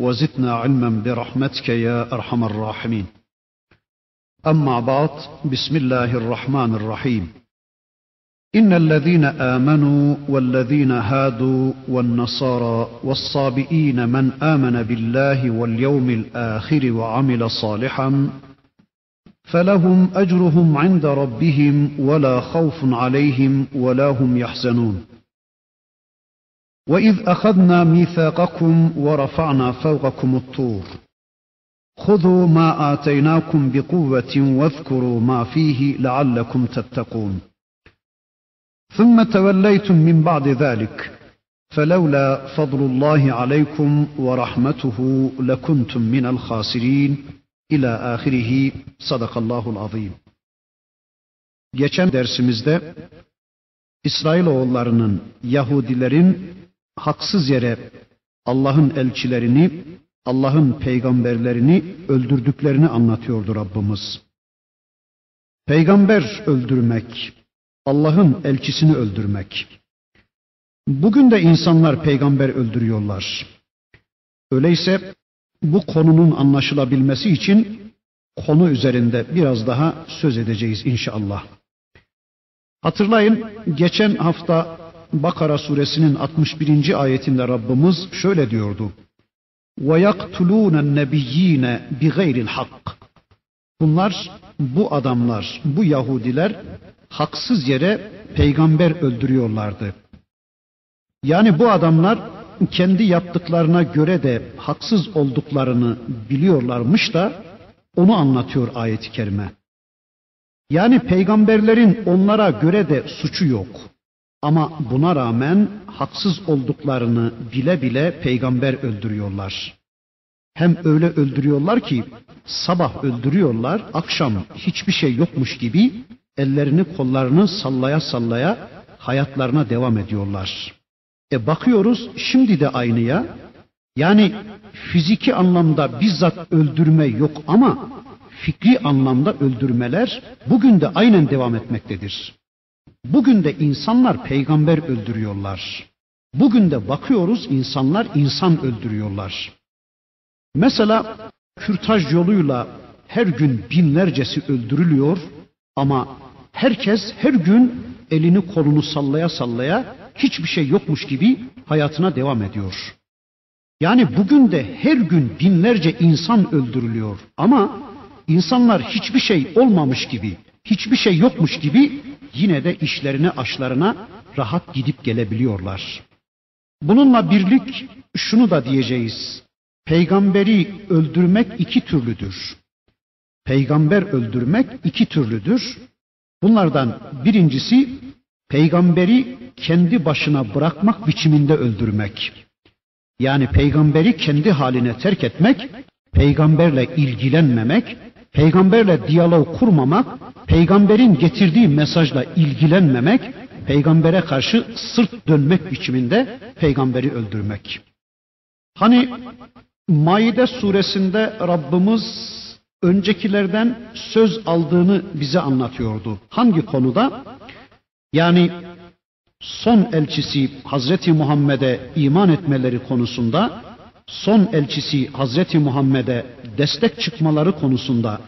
وزدنا علما برحمتك يا أرحم الراحمين. أما بعد بسم الله الرحمن الرحيم. إن الذين آمنوا والذين هادوا والنصارى والصابئين من آمن بالله واليوم الآخر وعمل صالحا فلهم أجرهم عند ربهم ولا خوف عليهم ولا هم يحزنون. وإذ أخذنا ميثاقكم ورفعنا فوقكم الطور. خذوا ما آتيناكم بقوة واذكروا ما فيه لعلكم تتقون. ثم توليتم من بعد ذلك فلولا فضل الله عليكم ورحمته لكنتم من الخاسرين. إلى آخره صدق الله العظيم. Geçen dersimizde İsrailoğullarının, Yahudilerin haksız yere Allah'ın elçilerini, Allah'ın peygamberlerini öldürdüklerini anlatıyordu Rabbimiz. Peygamber öldürmek, Allah'ın elçisini öldürmek. Bugün de insanlar peygamber öldürüyorlar. Öyleyse bu konunun anlaşılabilmesi için konu üzerinde biraz daha söz edeceğiz inşallah. Hatırlayın geçen hafta Bakara suresinin 61. ayetinde Rabbimiz şöyle diyordu. وَيَقْتُلُونَ النَّبِيِّينَ بِغَيْرِ الْحَقِّ Bunlar, bu adamlar, bu Yahudiler haksız yere peygamber öldürüyorlardı. Yani bu adamlar kendi yaptıklarına göre de haksız olduklarını biliyorlarmış da onu anlatıyor ayet-i kerime. Yani peygamberlerin onlara göre de suçu yok. Ama buna rağmen haksız olduklarını bile bile peygamber öldürüyorlar. Hem öyle öldürüyorlar ki sabah öldürüyorlar, akşam hiçbir şey yokmuş gibi ellerini kollarını sallaya sallaya hayatlarına devam ediyorlar. E bakıyoruz şimdi de aynıya. Yani fiziki anlamda bizzat öldürme yok ama fikri anlamda öldürmeler bugün de aynen devam etmektedir. Bugün de insanlar peygamber öldürüyorlar. Bugün de bakıyoruz insanlar insan öldürüyorlar. Mesela kürtaj yoluyla her gün binlercesi öldürülüyor ama herkes her gün elini kolunu sallaya sallaya hiçbir şey yokmuş gibi hayatına devam ediyor. Yani bugün de her gün binlerce insan öldürülüyor ama insanlar hiçbir şey olmamış gibi, hiçbir şey yokmuş gibi yine de işlerine aşlarına rahat gidip gelebiliyorlar. Bununla birlik şunu da diyeceğiz. Peygamberi öldürmek iki türlüdür. Peygamber öldürmek iki türlüdür. Bunlardan birincisi peygamberi kendi başına bırakmak biçiminde öldürmek. Yani peygamberi kendi haline terk etmek, peygamberle ilgilenmemek, peygamberle diyalog kurmamak, peygamberin getirdiği mesajla ilgilenmemek, peygambere karşı sırt dönmek biçiminde peygamberi öldürmek. Hani Maide suresinde Rabbimiz öncekilerden söz aldığını bize anlatıyordu. Hangi konuda? Yani son elçisi Hazreti Muhammed'e iman etmeleri konusunda, son elçisi Hazreti Muhammed'e destek çıkmaları konusunda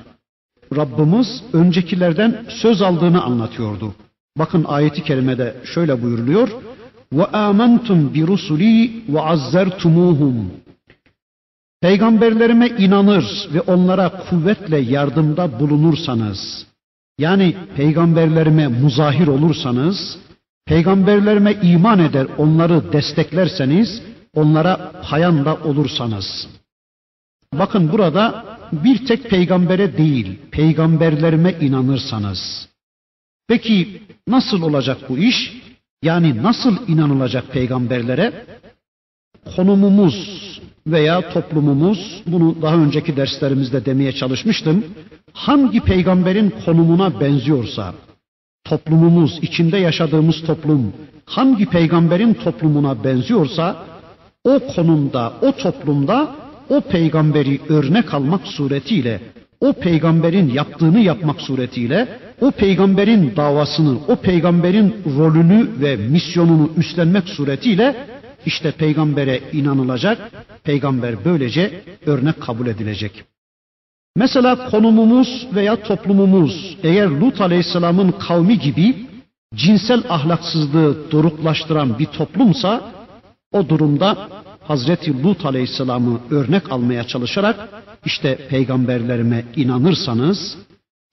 Rabbimiz öncekilerden söz aldığını anlatıyordu. Bakın ayeti kerimede şöyle buyuruluyor. Ve amantum bi rusuli ve azzertumuhum. Peygamberlerime inanır ve onlara kuvvetle yardımda bulunursanız, yani peygamberlerime muzahir olursanız, peygamberlerime iman eder, onları desteklerseniz, onlara payanda olursanız. Bakın burada bir tek peygambere değil, peygamberlerime inanırsanız. Peki nasıl olacak bu iş? Yani nasıl inanılacak peygamberlere? Konumumuz veya toplumumuz, bunu daha önceki derslerimizde demeye çalışmıştım, hangi peygamberin konumuna benziyorsa, toplumumuz, içinde yaşadığımız toplum hangi peygamberin toplumuna benziyorsa, o konumda, o toplumda o peygamberi örnek almak suretiyle, o peygamberin yaptığını yapmak suretiyle, o peygamberin davasını, o peygamberin rolünü ve misyonunu üstlenmek suretiyle işte peygambere inanılacak, peygamber böylece örnek kabul edilecek. Mesela konumumuz veya toplumumuz eğer Lut Aleyhisselam'ın kavmi gibi cinsel ahlaksızlığı doruklaştıran bir toplumsa o durumda Hazreti Lut Aleyhisselam'ı örnek almaya çalışarak işte peygamberlerime inanırsanız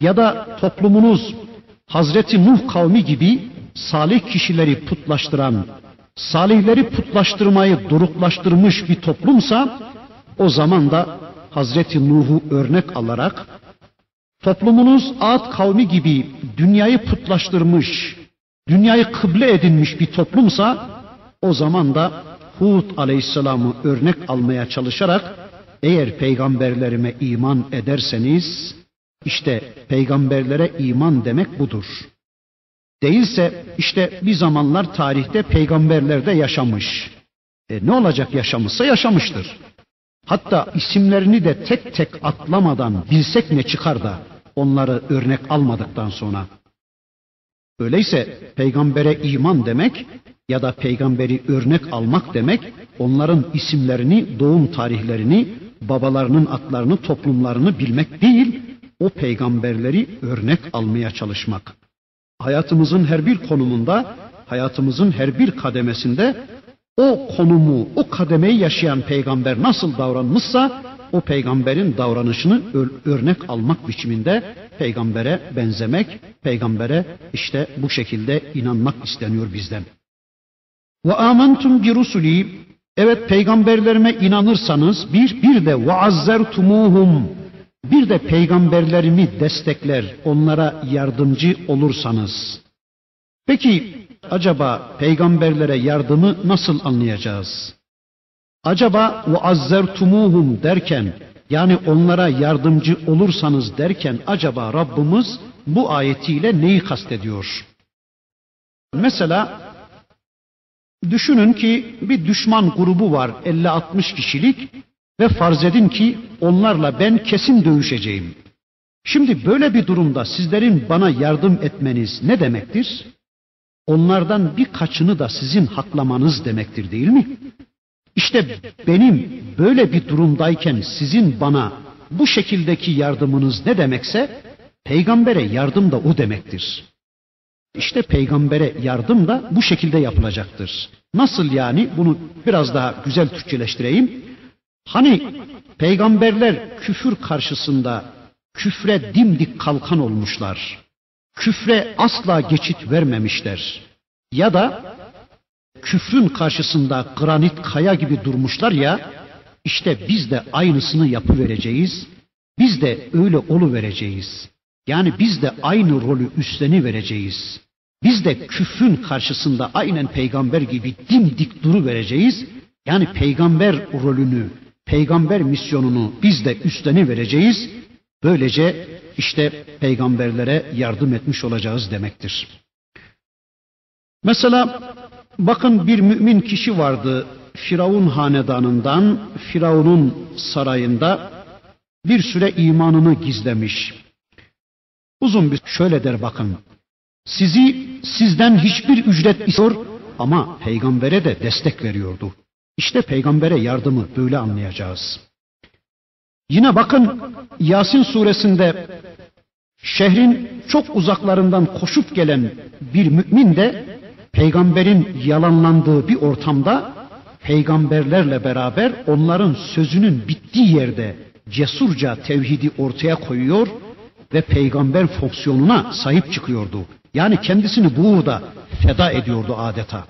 ya da toplumunuz Hazreti Nuh kavmi gibi salih kişileri putlaştıran, salihleri putlaştırmayı doruklaştırmış bir toplumsa o zaman da Hazreti Nuh'u örnek alarak toplumunuz Ad kavmi gibi dünyayı putlaştırmış, dünyayı kıble edinmiş bir toplumsa o zaman da Hud aleyhisselamı örnek almaya çalışarak eğer peygamberlerime iman ederseniz işte peygamberlere iman demek budur. Değilse işte bir zamanlar tarihte peygamberler de yaşamış. E ne olacak yaşamışsa yaşamıştır. Hatta isimlerini de tek tek atlamadan bilsek ne çıkar da onları örnek almadıktan sonra. Öyleyse peygambere iman demek ya da peygamberi örnek almak demek onların isimlerini, doğum tarihlerini, babalarının adlarını, toplumlarını bilmek değil, o peygamberleri örnek almaya çalışmak. Hayatımızın her bir konumunda, hayatımızın her bir kademesinde o konumu, o kademeyi yaşayan peygamber nasıl davranmışsa o peygamberin davranışını örnek almak biçiminde peygambere benzemek, peygambere işte bu şekilde inanmak isteniyor bizden. Ve amentum bi rusuli evet peygamberlerime inanırsanız bir bir de ve azzertumuhum bir de peygamberlerimi destekler, onlara yardımcı olursanız. Peki acaba peygamberlere yardımı nasıl anlayacağız? Acaba ve azzertumuhum derken yani onlara yardımcı olursanız derken acaba Rabbimiz bu ayetiyle neyi kastediyor? Mesela düşünün ki bir düşman grubu var 50-60 kişilik ve farz edin ki onlarla ben kesin dövüşeceğim. Şimdi böyle bir durumda sizlerin bana yardım etmeniz ne demektir? Onlardan birkaçını da sizin haklamanız demektir değil mi? İşte benim böyle bir durumdayken sizin bana bu şekildeki yardımınız ne demekse peygambere yardım da o demektir. İşte peygambere yardım da bu şekilde yapılacaktır. Nasıl yani? Bunu biraz daha güzel Türkçeleştireyim. Hani peygamberler küfür karşısında küfre dimdik kalkan olmuşlar. Küfre asla geçit vermemişler. Ya da küfrün karşısında granit kaya gibi durmuşlar ya, işte biz de aynısını yapıvereceğiz. Biz de öyle olu vereceğiz. Yani biz de aynı rolü üstleni vereceğiz. Biz de küfrün karşısında aynen peygamber gibi dimdik duru vereceğiz. Yani peygamber rolünü, peygamber misyonunu biz de üstleni vereceğiz. Böylece işte peygamberlere yardım etmiş olacağız demektir. Mesela bakın bir mümin kişi vardı Firavun hanedanından, Firavun'un sarayında bir süre imanını gizlemiş. Uzun bir şöyle der bakın. Sizi sizden hiçbir ücret istiyor ama peygambere de destek veriyordu. İşte peygambere yardımı böyle anlayacağız. Yine bakın Yasin suresinde şehrin çok uzaklarından koşup gelen bir mümin de peygamberin yalanlandığı bir ortamda peygamberlerle beraber onların sözünün bittiği yerde cesurca tevhidi ortaya koyuyor ve peygamber fonksiyonuna sahip çıkıyordu. Yani kendisini bu uğurda feda ediyordu adeta.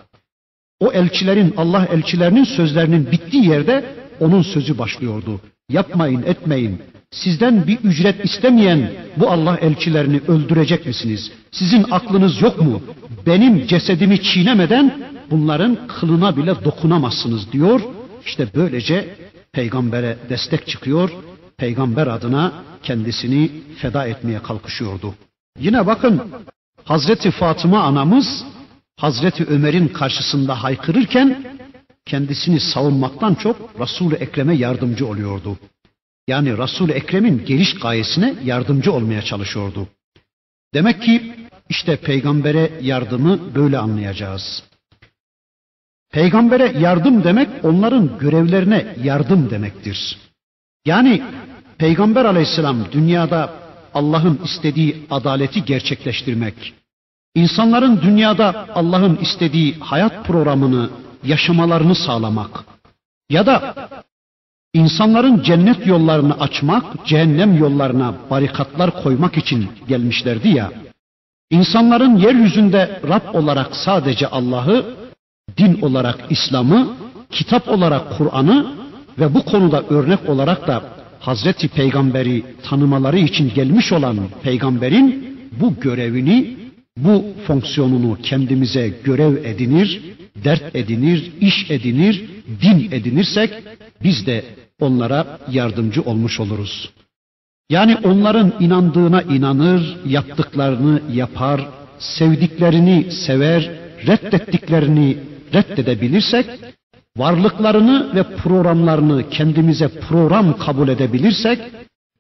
O elçilerin, Allah elçilerinin sözlerinin bittiği yerde onun sözü başlıyordu. Yapmayın, etmeyin. Sizden bir ücret istemeyen bu Allah elçilerini öldürecek misiniz? Sizin aklınız yok mu? Benim cesedimi çiğnemeden bunların kılına bile dokunamazsınız diyor. İşte böylece peygambere destek çıkıyor, peygamber adına kendisini feda etmeye kalkışıyordu. Yine bakın Hazreti Fatıma anamız Hazreti Ömer'in karşısında haykırırken kendisini savunmaktan çok Resul-i Ekrem'e yardımcı oluyordu. Yani Resul-i Ekrem'in geliş gayesine yardımcı olmaya çalışıyordu. Demek ki işte peygambere yardımı böyle anlayacağız. Peygambere yardım demek onların görevlerine yardım demektir. Yani Peygamber aleyhisselam dünyada Allah'ın istediği adaleti gerçekleştirmek, insanların dünyada Allah'ın istediği hayat programını yaşamalarını sağlamak ya da insanların cennet yollarını açmak, cehennem yollarına barikatlar koymak için gelmişlerdi ya. İnsanların yeryüzünde Rab olarak sadece Allah'ı, din olarak İslam'ı, kitap olarak Kur'an'ı ve bu konuda örnek olarak da Hazreti Peygamberi tanımaları için gelmiş olan peygamberin bu görevini, bu fonksiyonunu kendimize görev edinir, dert edinir, iş edinir, din edinirsek biz de onlara yardımcı olmuş oluruz. Yani onların inandığına inanır, yaptıklarını yapar, sevdiklerini sever, reddettiklerini reddedebilirsek, varlıklarını ve programlarını kendimize program kabul edebilirsek,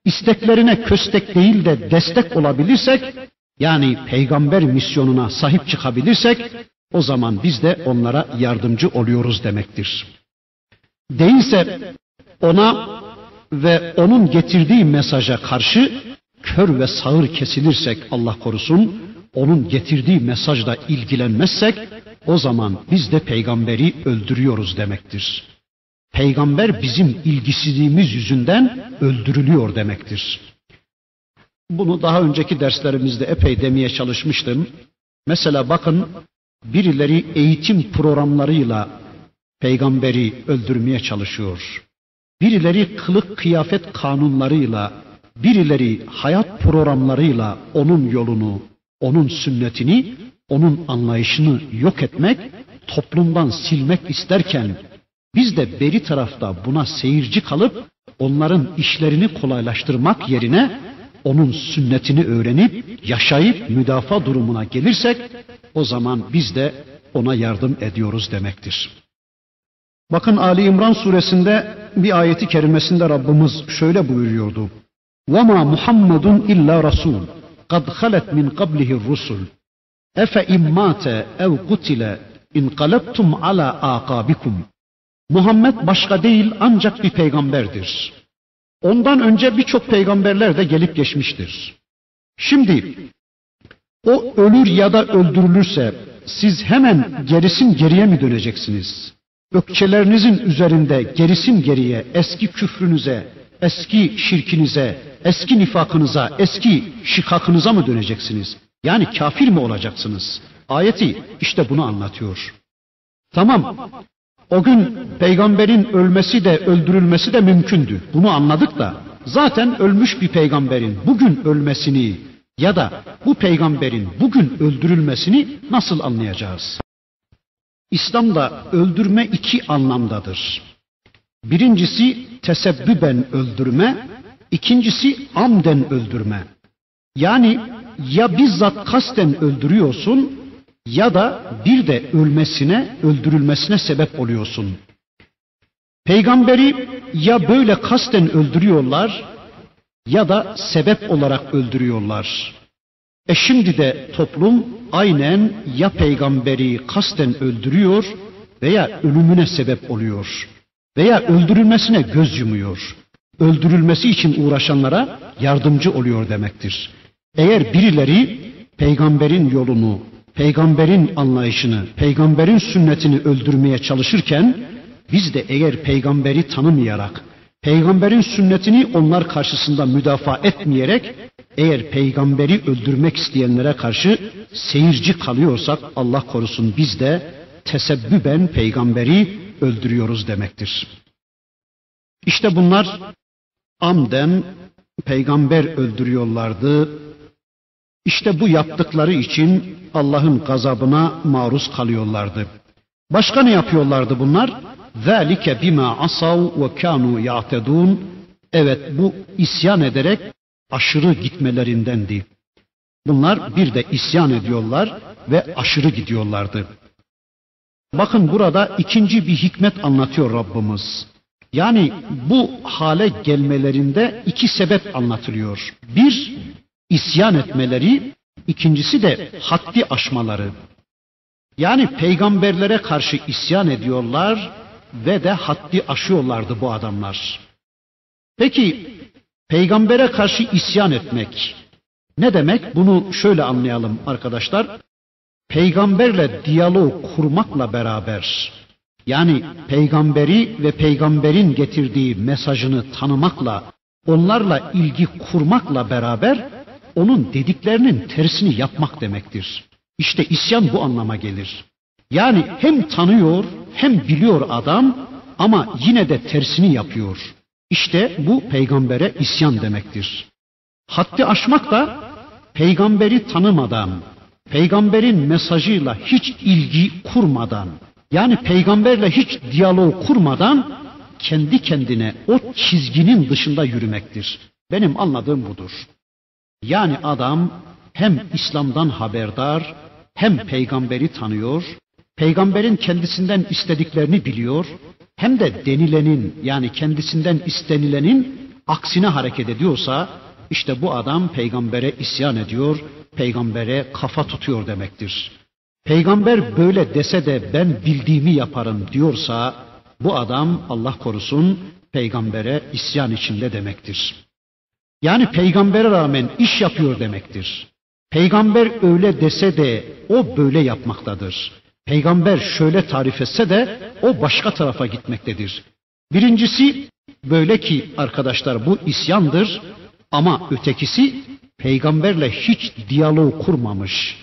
isteklerine köstek değil de destek olabilirsek, yani peygamber misyonuna sahip çıkabilirsek, o zaman biz de onlara yardımcı oluyoruz demektir. Değilse ona ve onun getirdiği mesaja karşı kör ve sağır kesilirsek Allah korusun, onun getirdiği mesajla ilgilenmezsek o zaman biz de peygamberi öldürüyoruz demektir. Peygamber bizim ilgisizliğimiz yüzünden öldürülüyor demektir. Bunu daha önceki derslerimizde epey demeye çalışmıştım. Mesela bakın birileri eğitim programlarıyla peygamberi öldürmeye çalışıyor. Birileri kılık kıyafet kanunlarıyla, birileri hayat programlarıyla onun yolunu, onun sünnetini, onun anlayışını yok etmek, toplumdan silmek isterken biz de beri tarafta buna seyirci kalıp onların işlerini kolaylaştırmak yerine onun sünnetini öğrenip yaşayıp müdafaa durumuna gelirsek o zaman biz de ona yardım ediyoruz demektir. Bakın Ali İmran suresinde bir ayeti kerimesinde Rabbimiz şöyle buyuruyordu. وَمَا مُحَمَّدٌ إِلَّا رَسُولٌ قَدْ خَلَتْ مِنْ قَبْلِهِ الرُّسُلُ اَفَاِنْ مَاتَ اَوْ قُتِلَ اِنْقَلَبْتُمْ عَلَى آقَابِكُمْ Muhammed başka değil ancak bir peygamberdir. Ondan önce birçok peygamberler de gelip geçmiştir. Şimdi o ölür ya da öldürülürse siz hemen gerisin geriye mi döneceksiniz? Ökçelerinizin üzerinde gerisin geriye eski küfrünüze, eski şirkinize, eski nifakınıza, eski şikakınıza mı döneceksiniz? Yani kafir mi olacaksınız? Ayeti işte bunu anlatıyor. Tamam. O gün peygamberin ölmesi de öldürülmesi de mümkündü. Bunu anladık da zaten ölmüş bir peygamberin bugün ölmesini ya da bu peygamberin bugün öldürülmesini nasıl anlayacağız? İslam'da öldürme iki anlamdadır. Birincisi tesebbüben öldürme, ikincisi amden öldürme. Yani ya bizzat kasten öldürüyorsun ya da bir de ölmesine, öldürülmesine sebep oluyorsun. Peygamberi ya böyle kasten öldürüyorlar ya da sebep olarak öldürüyorlar. E şimdi de toplum aynen ya peygamberi kasten öldürüyor veya ölümüne sebep oluyor veya öldürülmesine göz yumuyor. Öldürülmesi için uğraşanlara yardımcı oluyor demektir. Eğer birileri peygamberin yolunu, peygamberin anlayışını, peygamberin sünnetini öldürmeye çalışırken biz de eğer peygamberi tanımayarak, peygamberin sünnetini onlar karşısında müdafaa etmeyerek eğer peygamberi öldürmek isteyenlere karşı seyirci kalıyorsak Allah korusun biz de tesebbüben peygamberi öldürüyoruz demektir. İşte bunlar amden peygamber öldürüyorlardı. İşte bu yaptıkları için Allah'ın gazabına maruz kalıyorlardı. Başka ne yapıyorlardı bunlar? Bima asav ve kanu ya'tedun. Evet bu isyan ederek aşırı gitmelerindendi. Bunlar bir de isyan ediyorlar ve aşırı gidiyorlardı. Bakın burada ikinci bir hikmet anlatıyor Rabbimiz. Yani bu hale gelmelerinde iki sebep anlatılıyor. Bir, isyan etmeleri, ikincisi de haddi aşmaları. Yani peygamberlere karşı isyan ediyorlar ve de haddi aşıyorlardı bu adamlar. Peki peygambere karşı isyan etmek ne demek? Bunu şöyle anlayalım arkadaşlar. Peygamberle diyalog kurmakla beraber yani peygamberi ve peygamberin getirdiği mesajını tanımakla, onlarla ilgi kurmakla beraber onun dediklerinin tersini yapmak demektir. İşte isyan bu anlama gelir. Yani hem tanıyor hem biliyor adam ama yine de tersini yapıyor. İşte bu peygambere isyan demektir. Haddi aşmak da peygamberi tanımadan, peygamberin mesajıyla hiç ilgi kurmadan, yani peygamberle hiç diyalog kurmadan kendi kendine o çizginin dışında yürümektir. Benim anladığım budur. Yani adam hem İslam'dan haberdar, hem peygamberi tanıyor, peygamberin kendisinden istediklerini biliyor, hem de denilenin yani kendisinden istenilenin aksine hareket ediyorsa işte bu adam peygambere isyan ediyor, peygambere kafa tutuyor demektir. Peygamber böyle dese de ben bildiğimi yaparım diyorsa bu adam Allah korusun peygambere isyan içinde demektir. Yani peygambere rağmen iş yapıyor demektir. Peygamber öyle dese de o böyle yapmaktadır. Peygamber şöyle tarif etse de o başka tarafa gitmektedir. Birincisi böyle ki arkadaşlar bu isyandır ama ötekisi peygamberle hiç diyalog kurmamış.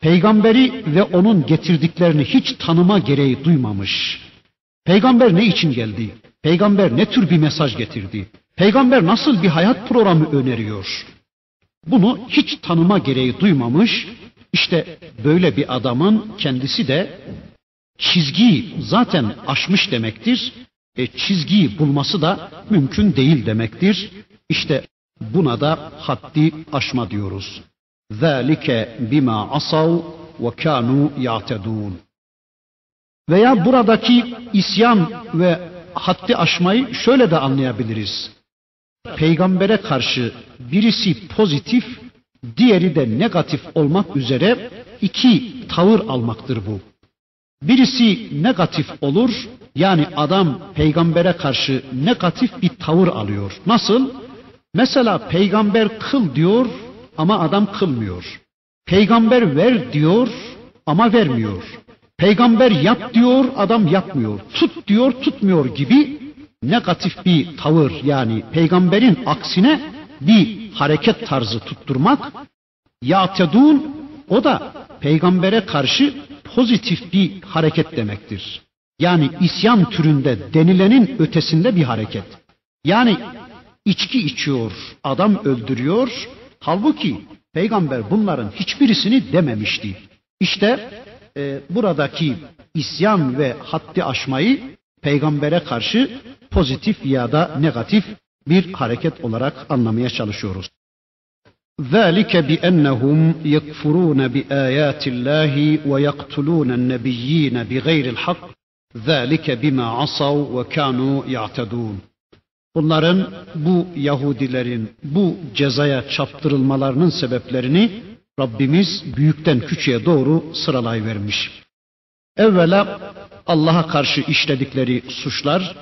Peygamberi ve onun getirdiklerini hiç tanıma gereği duymamış. Peygamber ne için geldi? Peygamber ne tür bir mesaj getirdi? Peygamber nasıl bir hayat programı öneriyor? Bunu hiç tanıma gereği duymamış, işte böyle bir adamın kendisi de çizgiyi zaten aşmış demektir. E, çizgiyi bulması da mümkün değil demektir. İşte buna da haddi aşma diyoruz. Zalike bima asav ve kanu ya'tedun. Veya buradaki isyan ve haddi aşmayı şöyle de anlayabiliriz. Peygambere karşı birisi pozitif, diğeri de negatif olmak üzere iki tavır almaktır bu. Birisi negatif olur, yani adam peygambere karşı negatif bir tavır alıyor. Nasıl? Mesela peygamber kıl diyor ama adam kılmıyor. Peygamber ver diyor ama vermiyor. Peygamber yap diyor adam yapmıyor. Tut diyor tutmuyor gibi negatif bir tavır yani peygamberin aksine bir hareket tarzı tutturmak yatedun o da peygambere karşı pozitif bir hareket demektir. Yani isyan türünde denilenin ötesinde bir hareket. Yani içki içiyor, adam öldürüyor. Halbuki peygamber bunların hiçbirisini dememişti. İşte e, buradaki isyan ve haddi aşmayı peygambere karşı pozitif ya da negatif bir hareket olarak anlamaya çalışıyoruz. ذلك بأنهم يكفرون بآيات الله ويقتلون النبيين بغير الحق ذلك بما عصوا وكانوا يعتدون Bunların bu Yahudilerin bu cezaya çaptırılmalarının sebeplerini Rabbimiz büyükten küçüğe doğru sıralayıvermiş. Evvela Allah'a karşı işledikleri suçlar,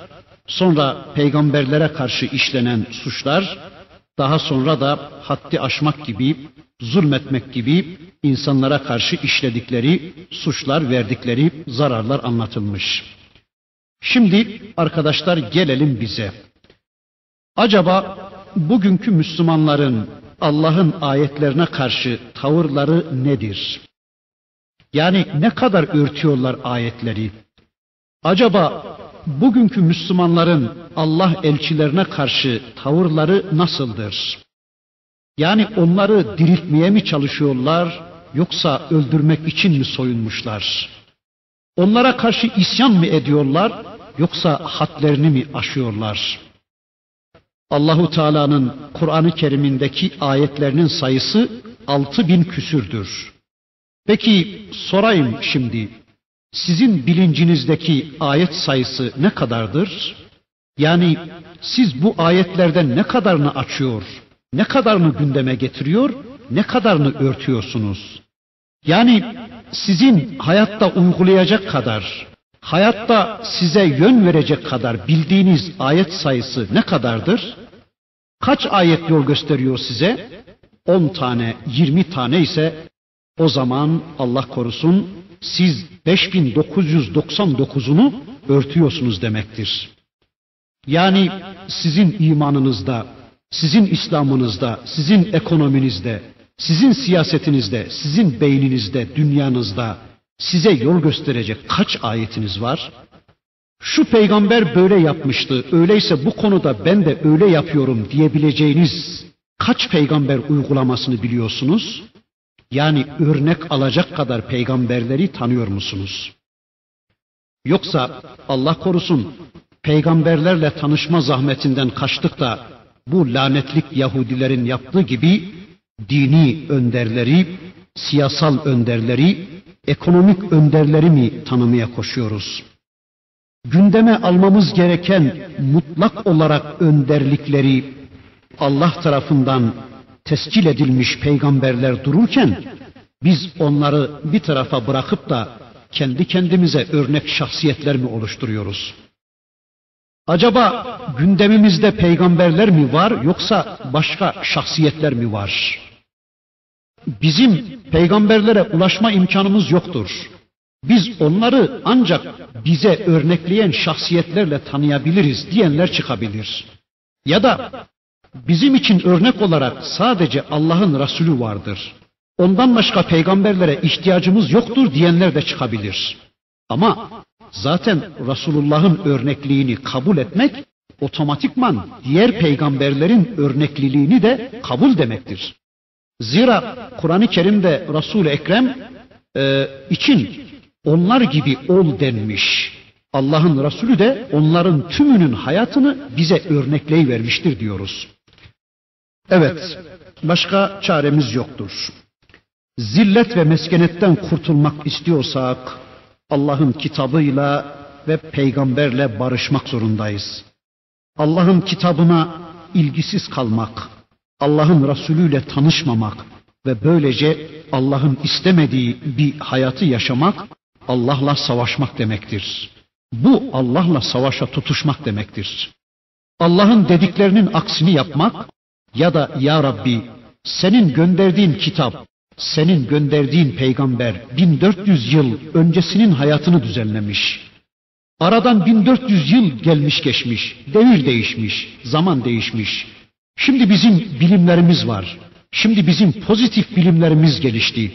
sonra peygamberlere karşı işlenen suçlar, daha sonra da haddi aşmak gibi, zulmetmek gibi insanlara karşı işledikleri suçlar, verdikleri zararlar anlatılmış. Şimdi arkadaşlar gelelim bize. Acaba bugünkü Müslümanların Allah'ın ayetlerine karşı tavırları nedir? Yani ne kadar örtüyorlar ayetleri? Acaba bugünkü Müslümanların Allah elçilerine karşı tavırları nasıldır? Yani onları diriltmeye mi çalışıyorlar yoksa öldürmek için mi soyunmuşlar? Onlara karşı isyan mı ediyorlar yoksa hadlerini mi aşıyorlar? Allahu Teala'nın Kur'an-ı Kerim'indeki ayetlerinin sayısı altı bin küsürdür. Peki sorayım şimdi, sizin bilincinizdeki ayet sayısı ne kadardır? Yani siz bu ayetlerden ne kadarını açıyor, ne kadarını gündeme getiriyor, ne kadarını örtüyorsunuz? Yani sizin hayatta uygulayacak kadar, hayatta size yön verecek kadar bildiğiniz ayet sayısı ne kadardır? Kaç ayet yol gösteriyor size? 10 tane, 20 tane ise o zaman Allah korusun siz 5999'unu örtüyorsunuz demektir. Yani sizin imanınızda, sizin İslam'ınızda, sizin ekonominizde, sizin siyasetinizde, sizin beyninizde, dünyanızda size yol gösterecek kaç ayetiniz var? Şu peygamber böyle yapmıştı, öyleyse bu konuda ben de öyle yapıyorum diyebileceğiniz kaç peygamber uygulamasını biliyorsunuz? Yani örnek alacak kadar peygamberleri tanıyor musunuz? Yoksa Allah korusun peygamberlerle tanışma zahmetinden kaçtık da bu lanetlik Yahudilerin yaptığı gibi dini önderleri, siyasal önderleri, ekonomik önderleri mi tanımaya koşuyoruz? Gündeme almamız gereken mutlak olarak önderlikleri Allah tarafından tescil edilmiş peygamberler dururken biz onları bir tarafa bırakıp da kendi kendimize örnek şahsiyetler mi oluşturuyoruz? Acaba gündemimizde peygamberler mi var yoksa başka şahsiyetler mi var? Bizim peygamberlere ulaşma imkanımız yoktur. Biz onları ancak bize örnekleyen şahsiyetlerle tanıyabiliriz diyenler çıkabilir. Ya da bizim için örnek olarak sadece Allah'ın Resulü vardır. Ondan başka peygamberlere ihtiyacımız yoktur diyenler de çıkabilir. Ama zaten Resulullah'ın örnekliğini kabul etmek otomatikman diğer peygamberlerin örnekliliğini de kabul demektir. Zira Kur'an-ı Kerim'de Resul-i Ekrem e, için onlar gibi ol denmiş. Allah'ın Resulü de onların tümünün hayatını bize örnekleyi vermiştir diyoruz. Evet, başka çaremiz yoktur. Zillet ve meskenetten kurtulmak istiyorsak Allah'ın kitabıyla ve peygamberle barışmak zorundayız. Allah'ın kitabına ilgisiz kalmak, Allah'ın Resulüyle tanışmamak ve böylece Allah'ın istemediği bir hayatı yaşamak Allah'la savaşmak demektir. Bu Allah'la savaşa tutuşmak demektir. Allah'ın dediklerinin aksini yapmak ya da ya Rabbi senin gönderdiğin kitap, senin gönderdiğin peygamber 1400 yıl öncesinin hayatını düzenlemiş. Aradan 1400 yıl gelmiş geçmiş, devir değişmiş, zaman değişmiş. Şimdi bizim bilimlerimiz var. Şimdi bizim pozitif bilimlerimiz gelişti.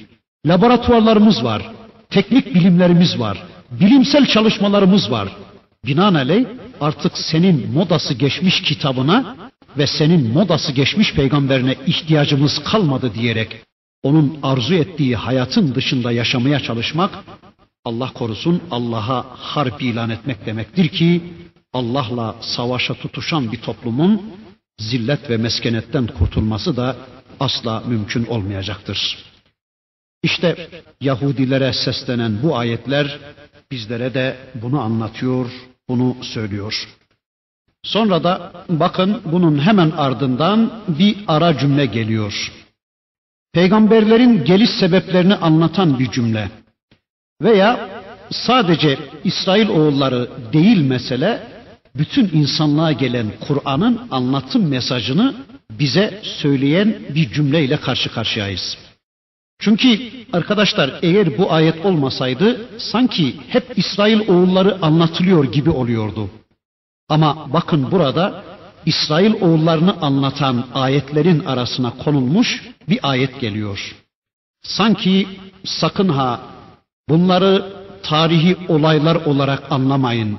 Laboratuvarlarımız var. Teknik bilimlerimiz var. Bilimsel çalışmalarımız var. Binaenaleyh artık senin modası geçmiş kitabına ve senin modası geçmiş peygamberine ihtiyacımız kalmadı diyerek onun arzu ettiği hayatın dışında yaşamaya çalışmak Allah korusun Allah'a harp ilan etmek demektir ki Allah'la savaşa tutuşan bir toplumun zillet ve meskenetten kurtulması da asla mümkün olmayacaktır. İşte Yahudilere seslenen bu ayetler bizlere de bunu anlatıyor, bunu söylüyor. Sonra da bakın bunun hemen ardından bir ara cümle geliyor. Peygamberlerin geliş sebeplerini anlatan bir cümle. Veya sadece İsrail oğulları değil mesele, bütün insanlığa gelen Kur'an'ın anlatım mesajını bize söyleyen bir cümleyle karşı karşıyayız. Çünkü arkadaşlar eğer bu ayet olmasaydı sanki hep İsrail oğulları anlatılıyor gibi oluyordu. Ama bakın burada İsrail oğullarını anlatan ayetlerin arasına konulmuş bir ayet geliyor. Sanki sakın ha bunları tarihi olaylar olarak anlamayın.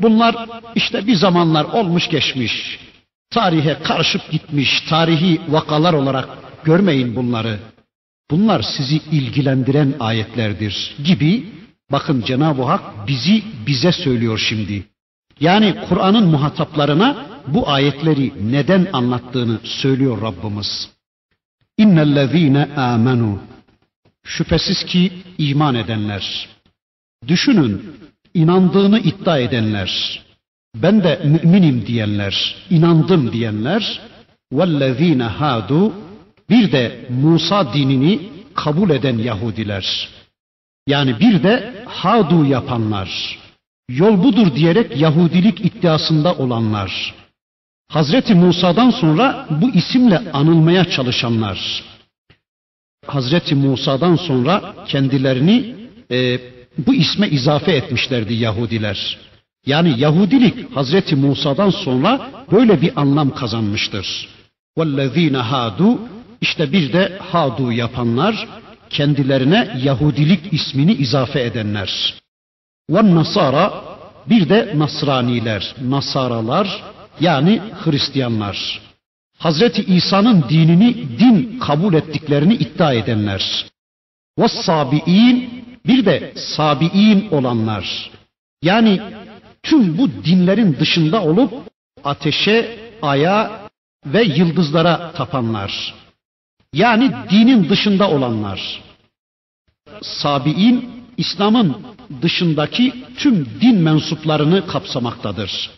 Bunlar işte bir zamanlar olmuş geçmiş. Tarihe karışıp gitmiş tarihi vakalar olarak görmeyin bunları. Bunlar sizi ilgilendiren ayetlerdir gibi Bakın Cenab-ı Hak bizi bize söylüyor şimdi. Yani Kur'an'ın muhataplarına bu ayetleri neden anlattığını söylüyor Rabbimiz. İnnellezîne amenu. Şüphesiz ki iman edenler. Düşünün, inandığını iddia edenler. Ben de müminim diyenler, inandım diyenler. Vellezîne hadu. Bir de Musa dinini kabul eden Yahudiler. Yani bir de hadu yapanlar. Yol budur diyerek Yahudilik iddiasında olanlar. Hazreti Musa'dan sonra bu isimle anılmaya çalışanlar. Hazreti Musa'dan sonra kendilerini e, bu isme izafe etmişlerdi Yahudiler. Yani Yahudilik Hazreti Musa'dan sonra böyle bir anlam kazanmıştır. وَالَّذ۪ينَ hadu işte bir de hadu yapanlar, kendilerine Yahudilik ismini izafe edenler. Ve nasara bir de nasraniler, nasaralar yani Hristiyanlar. Hazreti İsa'nın dinini din kabul ettiklerini iddia edenler. Ve sabiin bir de sabiin olanlar. Yani tüm bu dinlerin dışında olup ateşe, aya ve yıldızlara tapanlar. Yani dinin dışında olanlar. Sabiin İslam'ın dışındaki tüm din mensuplarını kapsamaktadır.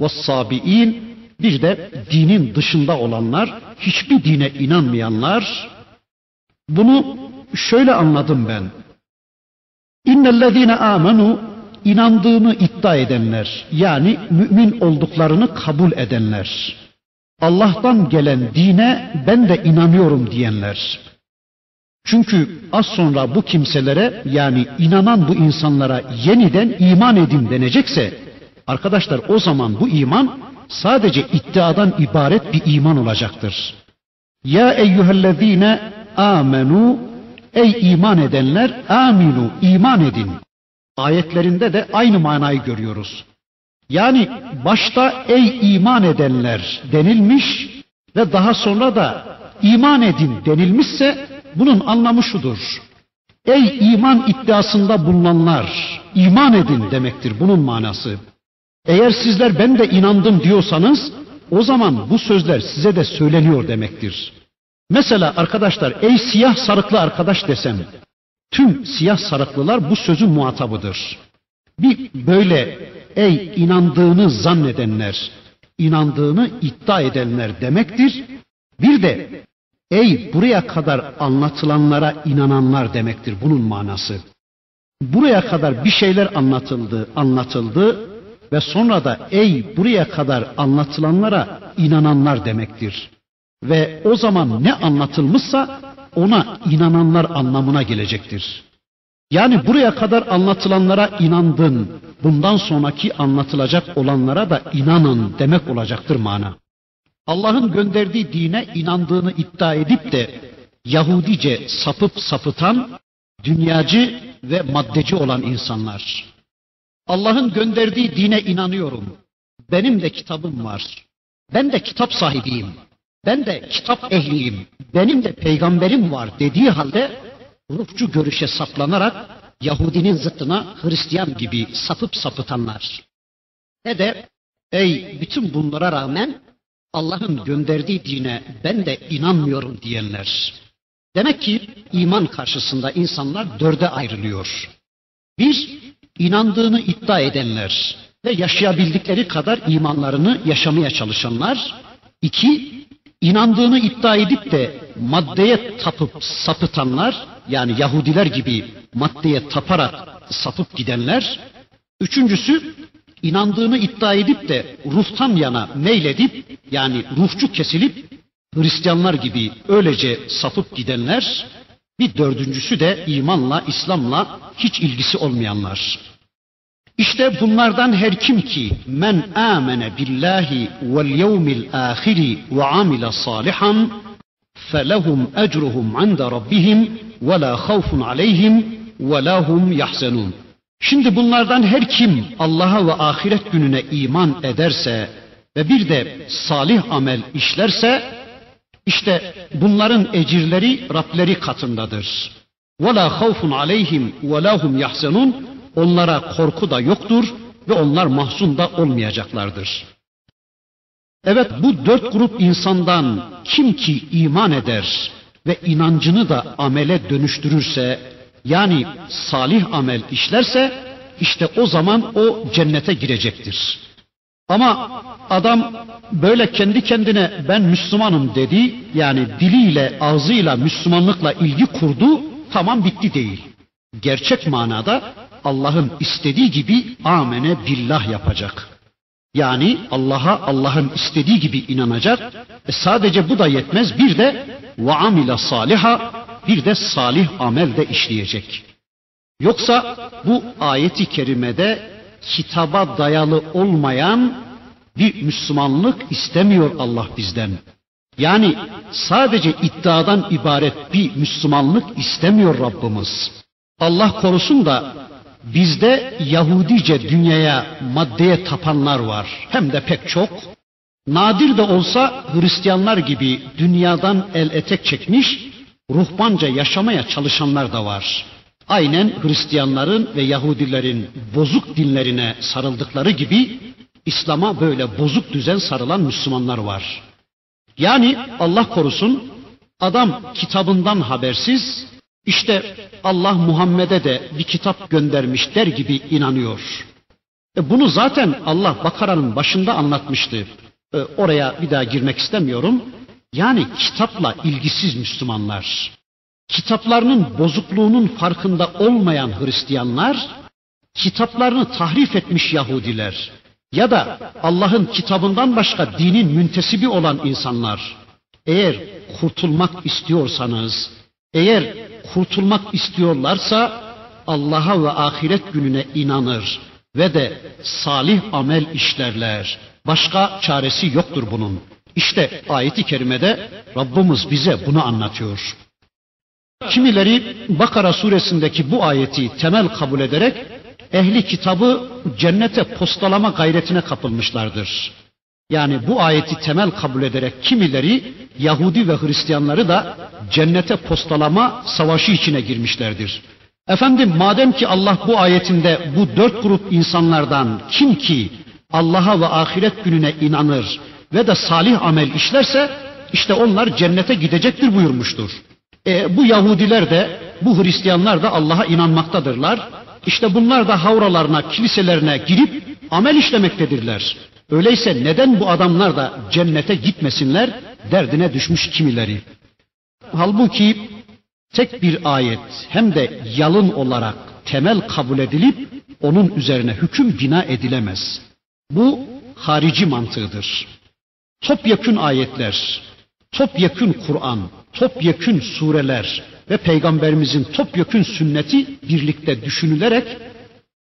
Ve sabi'in bir de dinin dışında olanlar, hiçbir dine inanmayanlar. Bunu şöyle anladım ben. İnnellezine amenu inandığını iddia edenler yani mümin olduklarını kabul edenler. Allah'tan gelen dine ben de inanıyorum diyenler. Çünkü az sonra bu kimselere yani inanan bu insanlara yeniden iman edin denecekse arkadaşlar o zaman bu iman sadece iddiadan ibaret bir iman olacaktır. Ya eyyühellezine amenu ey iman edenler aminu iman edin. Ayetlerinde de aynı manayı görüyoruz. Yani başta ey iman edenler denilmiş ve daha sonra da iman edin denilmişse bunun anlamı şudur. Ey iman iddiasında bulunanlar iman edin demektir bunun manası. Eğer sizler ben de inandım diyorsanız o zaman bu sözler size de söyleniyor demektir. Mesela arkadaşlar ey siyah sarıklı arkadaş desem tüm siyah sarıklılar bu sözün muhatabıdır. Bir böyle ey inandığını zannedenler, inandığını iddia edenler demektir. Bir de ey buraya kadar anlatılanlara inananlar demektir bunun manası. Buraya kadar bir şeyler anlatıldı, anlatıldı ve sonra da ey buraya kadar anlatılanlara inananlar demektir. Ve o zaman ne anlatılmışsa ona inananlar anlamına gelecektir. Yani buraya kadar anlatılanlara inandın, bundan sonraki anlatılacak olanlara da inanın demek olacaktır mana. Allah'ın gönderdiği dine inandığını iddia edip de Yahudice sapıp sapıtan, dünyacı ve maddeci olan insanlar. Allah'ın gönderdiği dine inanıyorum. Benim de kitabım var. Ben de kitap sahibiyim. Ben de kitap ehliyim. Benim de peygamberim var dediği halde ruhçu görüşe saplanarak Yahudinin zıttına Hristiyan gibi sapıp sapıtanlar. Ne de ey bütün bunlara rağmen Allah'ın gönderdiği dine ben de inanmıyorum diyenler. Demek ki iman karşısında insanlar dörde ayrılıyor. Bir, inandığını iddia edenler ve yaşayabildikleri kadar imanlarını yaşamaya çalışanlar. İki, inandığını iddia edip de maddeye tapıp sapıtanlar, yani Yahudiler gibi maddeye taparak sapıp gidenler. Üçüncüsü, inandığını iddia edip de ruhtan yana meyledip, yani ruhçu kesilip Hristiyanlar gibi öylece sapıp gidenler. Bir dördüncüsü de imanla, İslam'la hiç ilgisi olmayanlar. İşte bunlardan her kim ki men amene billahi vel yevmil ahiri ve amile salihan felehum ecruhum inde rabbihim ve la havfun aleyhim ve la hum yahzenun. Şimdi bunlardan her kim Allah'a ve ahiret gününe iman ederse ve bir de salih amel işlerse işte bunların ecirleri Rableri katındadır. وَلَا خَوْفٌ عَلَيْهِمْ وَلَا هُمْ يَحْزَنُونَ Onlara korku da yoktur ve onlar mahzun da olmayacaklardır. Evet bu dört grup insandan kim ki iman eder ve inancını da amele dönüştürürse yani salih amel işlerse işte o zaman o cennete girecektir. Ama adam böyle kendi kendine ben Müslümanım dedi yani diliyle ağzıyla Müslümanlıkla ilgi kurdu tamam bitti değil. Gerçek manada Allah'ın istediği gibi amene billah yapacak. Yani Allah'a Allah'ın istediği gibi inanacak. E sadece bu da yetmez. Bir de ve amile saliha bir de salih amel de işleyecek. Yoksa bu ayeti kerimede kitaba dayalı olmayan bir Müslümanlık istemiyor Allah bizden. Yani sadece iddiadan ibaret bir Müslümanlık istemiyor Rabbimiz. Allah korusun da bizde Yahudice dünyaya, maddeye tapanlar var. Hem de pek çok. Nadir de olsa Hristiyanlar gibi dünyadan el etek çekmiş, ruhbanca yaşamaya çalışanlar da var. Aynen Hristiyanların ve Yahudilerin bozuk dinlerine sarıldıkları gibi İslam'a böyle bozuk düzen sarılan Müslümanlar var. Yani Allah korusun adam kitabından habersiz işte Allah Muhammed'e de bir kitap göndermiş der gibi inanıyor. E bunu zaten Allah Bakara'nın başında anlatmıştı. E oraya bir daha girmek istemiyorum. Yani kitapla ilgisiz Müslümanlar, kitaplarının bozukluğunun farkında olmayan Hristiyanlar, kitaplarını tahrif etmiş Yahudiler ya da Allah'ın kitabından başka dinin müntesibi olan insanlar, eğer kurtulmak istiyorsanız, eğer kurtulmak istiyorlarsa Allah'a ve ahiret gününe inanır ve de salih amel işlerler. Başka çaresi yoktur bunun. İşte ayeti kerimede Rabbimiz bize bunu anlatıyor. Kimileri Bakara suresindeki bu ayeti temel kabul ederek ehli kitabı cennete postalama gayretine kapılmışlardır. Yani bu ayeti temel kabul ederek kimileri Yahudi ve Hristiyanları da cennete postalama savaşı içine girmişlerdir. Efendim madem ki Allah bu ayetinde bu dört grup insanlardan kim ki Allah'a ve ahiret gününe inanır ve de salih amel işlerse işte onlar cennete gidecektir buyurmuştur. E, bu Yahudiler de bu Hristiyanlar da Allah'a inanmaktadırlar. İşte bunlar da havralarına, kiliselerine girip amel işlemektedirler. Öyleyse neden bu adamlar da cennete gitmesinler derdine düşmüş kimileri. Halbuki tek bir ayet hem de yalın olarak temel kabul edilip onun üzerine hüküm bina edilemez. Bu harici mantığıdır. Topyekün ayetler, topyekün Kur'an, topyekün sureler ve peygamberimizin topyekün sünneti birlikte düşünülerek,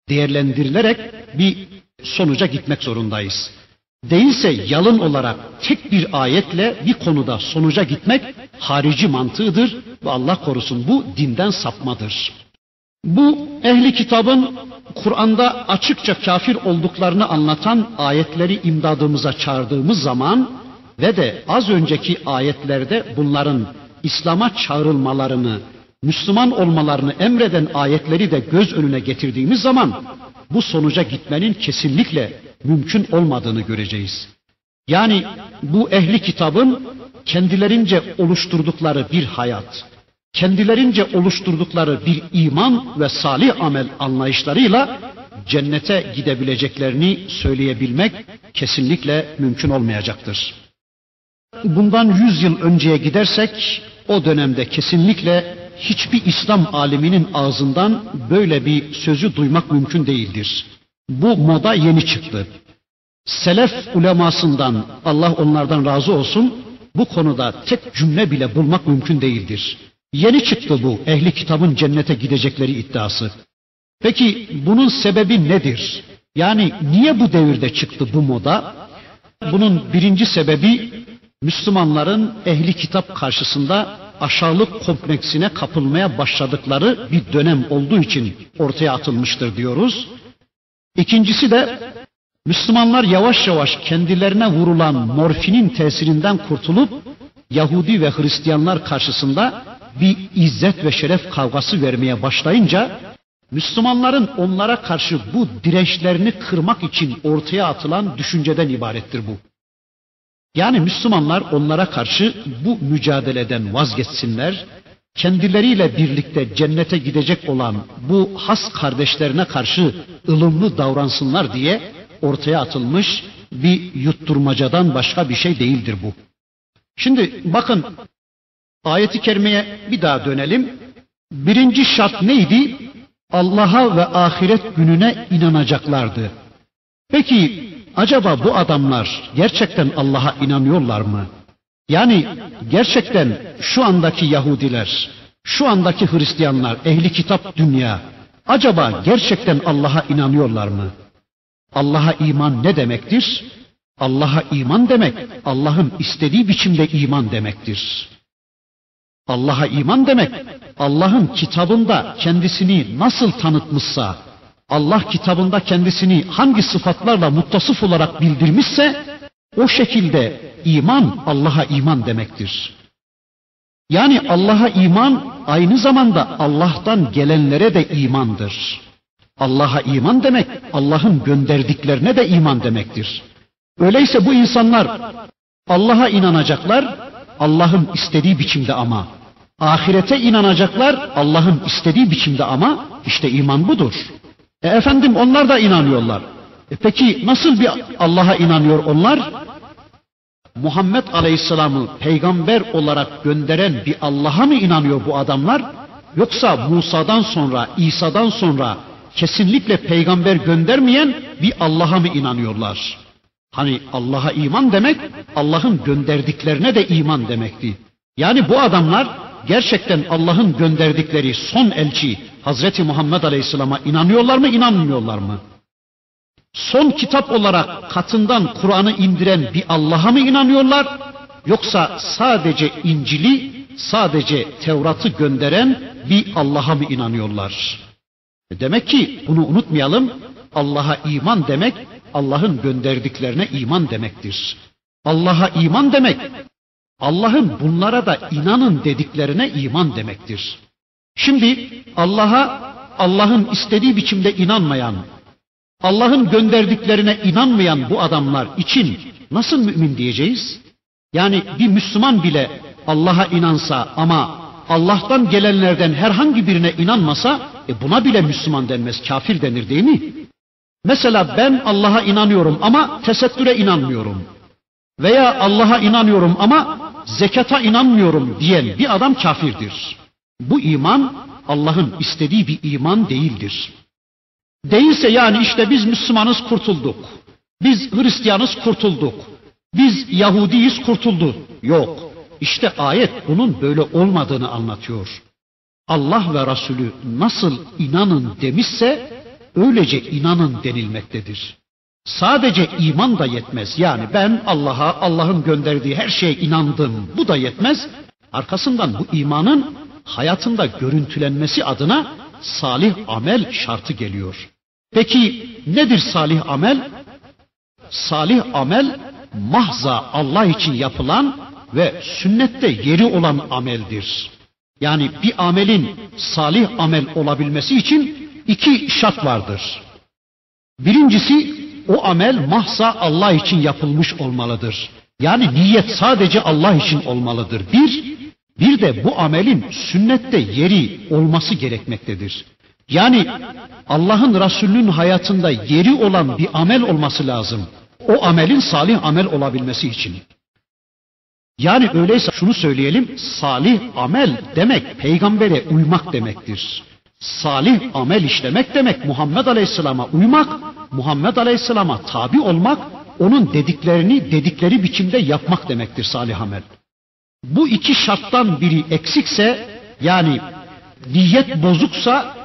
değerlendirilerek bir sonuca gitmek zorundayız. Değilse yalın olarak tek bir ayetle bir konuda sonuca gitmek harici mantığıdır ve Allah korusun bu dinden sapmadır. Bu ehli kitabın Kur'an'da açıkça kafir olduklarını anlatan ayetleri imdadımıza çağırdığımız zaman ve de az önceki ayetlerde bunların İslam'a çağrılmalarını, Müslüman olmalarını emreden ayetleri de göz önüne getirdiğimiz zaman bu sonuca gitmenin kesinlikle mümkün olmadığını göreceğiz. Yani bu ehli kitabın kendilerince oluşturdukları bir hayat, kendilerince oluşturdukları bir iman ve salih amel anlayışlarıyla cennete gidebileceklerini söyleyebilmek kesinlikle mümkün olmayacaktır. Bundan yüz yıl önceye gidersek o dönemde kesinlikle hiçbir İslam aliminin ağzından böyle bir sözü duymak mümkün değildir. Bu moda yeni çıktı. Selef ulemasından Allah onlardan razı olsun bu konuda tek cümle bile bulmak mümkün değildir. Yeni çıktı bu ehli kitabın cennete gidecekleri iddiası. Peki bunun sebebi nedir? Yani niye bu devirde çıktı bu moda? Bunun birinci sebebi Müslümanların ehli kitap karşısında aşağılık kompleksine kapılmaya başladıkları bir dönem olduğu için ortaya atılmıştır diyoruz. İkincisi de Müslümanlar yavaş yavaş kendilerine vurulan morfinin tesirinden kurtulup Yahudi ve Hristiyanlar karşısında bir izzet ve şeref kavgası vermeye başlayınca Müslümanların onlara karşı bu dirençlerini kırmak için ortaya atılan düşünceden ibarettir bu. Yani Müslümanlar onlara karşı bu mücadeleden vazgeçsinler, kendileriyle birlikte cennete gidecek olan bu has kardeşlerine karşı ılımlı davransınlar diye ortaya atılmış bir yutturmacadan başka bir şey değildir bu. Şimdi bakın ayeti kerimeye bir daha dönelim. Birinci şart neydi? Allah'a ve ahiret gününe inanacaklardı. Peki acaba bu adamlar gerçekten Allah'a inanıyorlar mı? Yani gerçekten şu andaki Yahudiler, şu andaki Hristiyanlar, ehli kitap dünya acaba gerçekten Allah'a inanıyorlar mı? Allah'a iman ne demektir? Allah'a iman demek Allah'ın istediği biçimde iman demektir. Allah'a iman demek Allah'ın kitabında kendisini nasıl tanıtmışsa, Allah kitabında kendisini hangi sıfatlarla muttasıf olarak bildirmişse o şekilde iman Allah'a iman demektir. Yani Allah'a iman aynı zamanda Allah'tan gelenlere de imandır. Allah'a iman demek Allah'ın gönderdiklerine de iman demektir. Öyleyse bu insanlar Allah'a inanacaklar Allah'ın istediği biçimde ama ahirete inanacaklar Allah'ın istediği biçimde ama işte iman budur. E efendim onlar da inanıyorlar. E peki nasıl bir Allah'a inanıyor onlar? Muhammed Aleyhisselam'ı peygamber olarak gönderen bir Allah'a mı inanıyor bu adamlar? Yoksa Musa'dan sonra, İsa'dan sonra kesinlikle peygamber göndermeyen bir Allah'a mı inanıyorlar? Hani Allah'a iman demek, Allah'ın gönderdiklerine de iman demekti. Yani bu adamlar gerçekten Allah'ın gönderdikleri son elçi Hazreti Muhammed Aleyhisselam'a inanıyorlar mı, inanmıyorlar mı? Son kitap olarak katından Kur'an'ı indiren bir Allah'a mı inanıyorlar? Yoksa sadece İncil'i, sadece Tevrat'ı gönderen bir Allah'a mı inanıyorlar? E demek ki bunu unutmayalım. Allah'a iman demek Allah'ın gönderdiklerine iman demektir. Allah'a iman demek Allah'ın bunlara da inanın dediklerine iman demektir. Şimdi Allah'a Allah'ın istediği biçimde inanmayan, Allah'ın gönderdiklerine inanmayan bu adamlar için nasıl mümin diyeceğiz? Yani bir Müslüman bile Allah'a inansa ama Allah'tan gelenlerden herhangi birine inanmasa e buna bile Müslüman denmez, kafir denir değil mi? Mesela ben Allah'a inanıyorum ama tesettüre inanmıyorum. Veya Allah'a inanıyorum ama zekata inanmıyorum diyen bir adam kafirdir. Bu iman Allah'ın istediği bir iman değildir. Değilse yani işte biz Müslümanız kurtulduk. Biz Hristiyanız kurtulduk. Biz Yahudiyiz kurtuldu. Yok. İşte ayet bunun böyle olmadığını anlatıyor. Allah ve Resulü nasıl inanın demişse öylece inanın denilmektedir. Sadece iman da yetmez. Yani ben Allah'a, Allah'ın gönderdiği her şeye inandım. Bu da yetmez. Arkasından bu imanın hayatında görüntülenmesi adına salih amel şartı geliyor. Peki nedir salih amel? Salih amel mahza Allah için yapılan ve sünnette yeri olan ameldir. Yani bir amelin salih amel olabilmesi için iki şart vardır. Birincisi o amel mahsa Allah için yapılmış olmalıdır. Yani niyet sadece Allah için olmalıdır. Bir, bir de bu amelin sünnette yeri olması gerekmektedir. Yani Allah'ın Resulünün hayatında yeri olan bir amel olması lazım. O amelin salih amel olabilmesi için. Yani öyleyse şunu söyleyelim, salih amel demek peygambere uymak demektir. Salih amel işlemek demek Muhammed Aleyhisselam'a uymak, Muhammed Aleyhisselam'a tabi olmak, onun dediklerini dedikleri biçimde yapmak demektir salih amel. Bu iki şarttan biri eksikse yani niyet bozuksa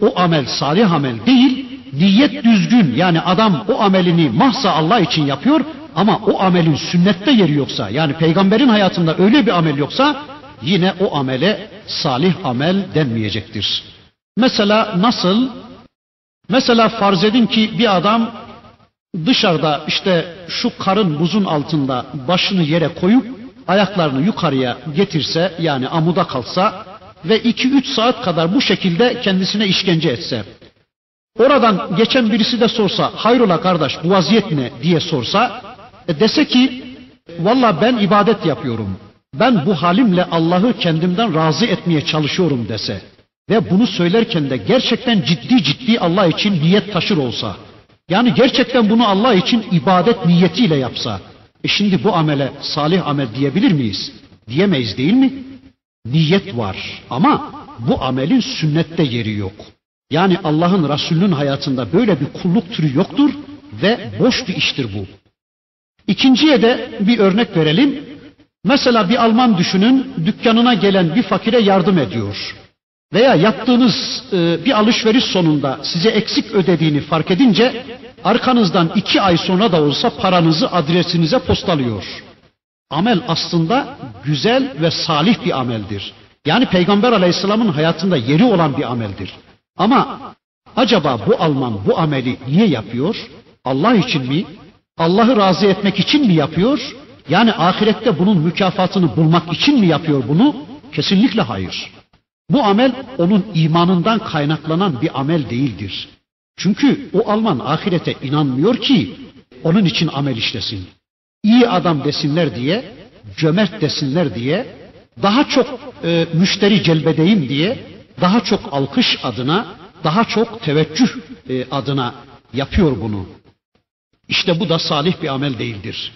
o amel salih amel değil, niyet düzgün yani adam o amelini mahsa Allah için yapıyor ama o amelin sünnette yeri yoksa yani peygamberin hayatında öyle bir amel yoksa yine o amele salih amel denmeyecektir. Mesela nasıl? Mesela farz edin ki bir adam dışarıda işte şu karın buzun altında başını yere koyup ayaklarını yukarıya getirse yani amuda kalsa ve iki üç saat kadar bu şekilde kendisine işkence etse, oradan geçen birisi de sorsa, hayrola kardeş bu vaziyet ne diye sorsa, e dese ki, valla ben ibadet yapıyorum, ben bu halimle Allah'ı kendimden razı etmeye çalışıyorum dese ve bunu söylerken de gerçekten ciddi ciddi Allah için niyet taşır olsa, yani gerçekten bunu Allah için ibadet niyetiyle yapsa, e şimdi bu amele salih amel diyebilir miyiz? Diyemeyiz değil mi? Niyet var ama bu amelin sünnette yeri yok. Yani Allah'ın Resulünün hayatında böyle bir kulluk türü yoktur ve boş bir iştir bu. İkinciye de bir örnek verelim. Mesela bir Alman düşünün dükkanına gelen bir fakire yardım ediyor. Veya yaptığınız e, bir alışveriş sonunda size eksik ödediğini fark edince arkanızdan iki ay sonra da olsa paranızı adresinize postalıyor. Amel aslında güzel ve salih bir ameldir. Yani Peygamber Aleyhisselam'ın hayatında yeri olan bir ameldir. Ama acaba bu Alman bu ameli niye yapıyor? Allah için mi? Allah'ı razı etmek için mi yapıyor? Yani ahirette bunun mükafatını bulmak için mi yapıyor bunu? Kesinlikle hayır. Bu amel onun imanından kaynaklanan bir amel değildir. Çünkü o Alman ahirete inanmıyor ki onun için amel işlesin. İyi adam desinler diye, cömert desinler diye, daha çok e, müşteri celbedeyim diye, daha çok alkış adına, daha çok teveccüh e, adına yapıyor bunu. İşte bu da salih bir amel değildir.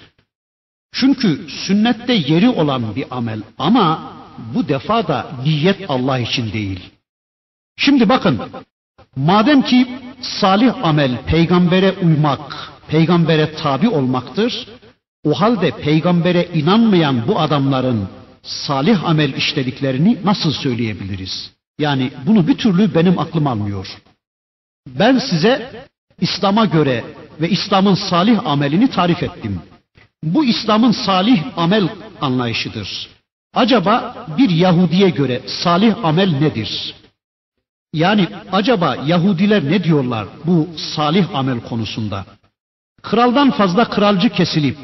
Çünkü sünnette yeri olan bir amel ama bu defa da niyet Allah için değil. Şimdi bakın, madem ki salih amel peygambere uymak, peygambere tabi olmaktır, o halde peygambere inanmayan bu adamların salih amel işlediklerini nasıl söyleyebiliriz? Yani bunu bir türlü benim aklım almıyor. Ben size İslam'a göre ve İslam'ın salih amelini tarif ettim. Bu İslam'ın salih amel anlayışıdır. Acaba bir Yahudiye göre salih amel nedir? Yani acaba Yahudiler ne diyorlar bu salih amel konusunda? Kraldan fazla kralcı kesilip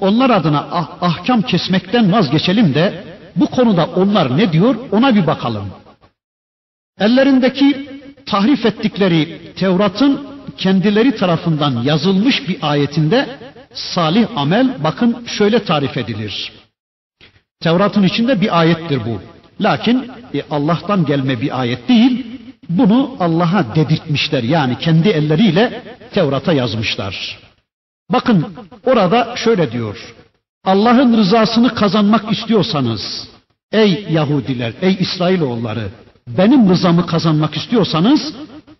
onlar adına ah, ahkam kesmekten vazgeçelim de bu konuda onlar ne diyor ona bir bakalım. Ellerindeki tahrif ettikleri Tevrat'ın kendileri tarafından yazılmış bir ayetinde salih amel bakın şöyle tarif edilir. Tevrat'ın içinde bir ayettir bu. Lakin e, Allah'tan gelme bir ayet değil. Bunu Allah'a dedirtmişler. Yani kendi elleriyle Tevrat'a yazmışlar. Bakın orada şöyle diyor. Allah'ın rızasını kazanmak istiyorsanız ey Yahudiler, ey İsrailoğulları benim rızamı kazanmak istiyorsanız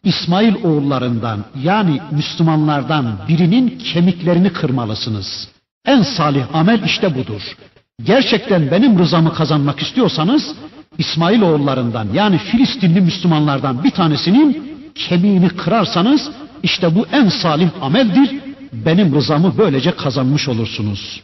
İsmail oğullarından yani Müslümanlardan birinin kemiklerini kırmalısınız. En salih amel işte budur. Gerçekten benim rızamı kazanmak istiyorsanız İsmail oğullarından yani Filistinli Müslümanlardan bir tanesinin kemiğini kırarsanız işte bu en salih ameldir. Benim rızamı böylece kazanmış olursunuz.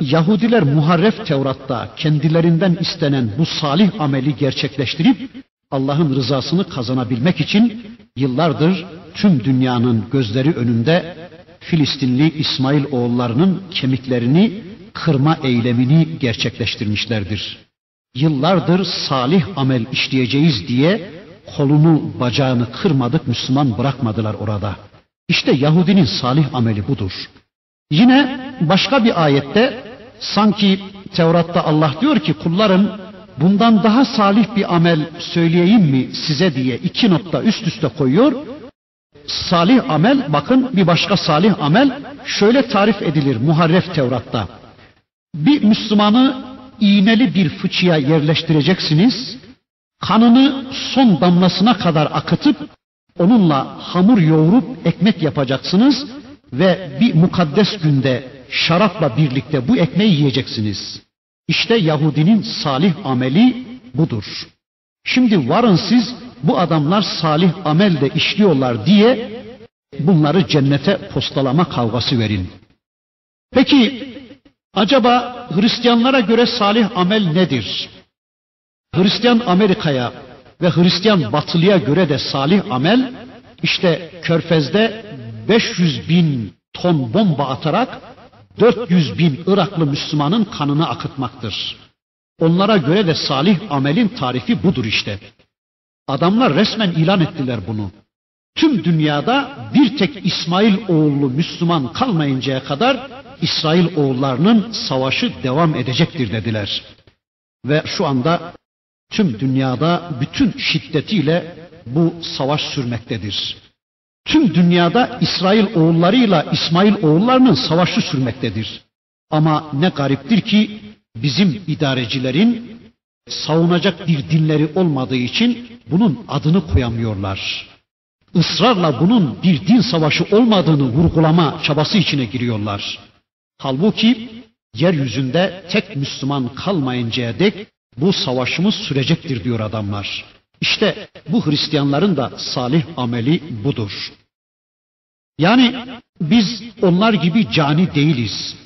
Yahudiler muharref Tevrat'ta kendilerinden istenen bu salih ameli gerçekleştirip Allah'ın rızasını kazanabilmek için yıllardır tüm dünyanın gözleri önünde Filistinli İsmail oğullarının kemiklerini kırma eylemini gerçekleştirmişlerdir. Yıllardır salih amel işleyeceğiz diye kolunu bacağını kırmadık Müslüman bırakmadılar orada. İşte Yahudinin salih ameli budur. Yine başka bir ayette sanki Tevrat'ta Allah diyor ki kullarım bundan daha salih bir amel söyleyeyim mi size diye iki nokta üst üste koyuyor. Salih amel bakın bir başka salih amel şöyle tarif edilir Muharref Tevrat'ta. Bir Müslümanı iğneli bir fıçıya yerleştireceksiniz. Kanını son damlasına kadar akıtıp onunla hamur yoğurup ekmek yapacaksınız ve bir mukaddes günde şarapla birlikte bu ekmeği yiyeceksiniz. İşte Yahudinin salih ameli budur. Şimdi varın siz bu adamlar salih amel de işliyorlar diye bunları cennete postalama kavgası verin. Peki acaba Hristiyanlara göre salih amel nedir? Hristiyan Amerika'ya ve Hristiyan Batılı'ya göre de salih amel işte Körfez'de 500 bin ton bomba atarak 400 bin Iraklı Müslümanın kanını akıtmaktır. Onlara göre de salih amelin tarifi budur işte. Adamlar resmen ilan ettiler bunu. Tüm dünyada bir tek İsmail oğullu Müslüman kalmayıncaya kadar İsrail oğullarının savaşı devam edecektir dediler. Ve şu anda tüm dünyada bütün şiddetiyle bu savaş sürmektedir. Tüm dünyada İsrail oğullarıyla İsmail oğullarının savaşı sürmektedir. Ama ne gariptir ki bizim idarecilerin savunacak bir dinleri olmadığı için bunun adını koyamıyorlar. Israrla bunun bir din savaşı olmadığını vurgulama çabası içine giriyorlar. Halbuki yeryüzünde tek Müslüman kalmayıncaya dek bu savaşımız sürecektir diyor adamlar. İşte bu Hristiyanların da salih ameli budur. Yani biz onlar gibi cani değiliz.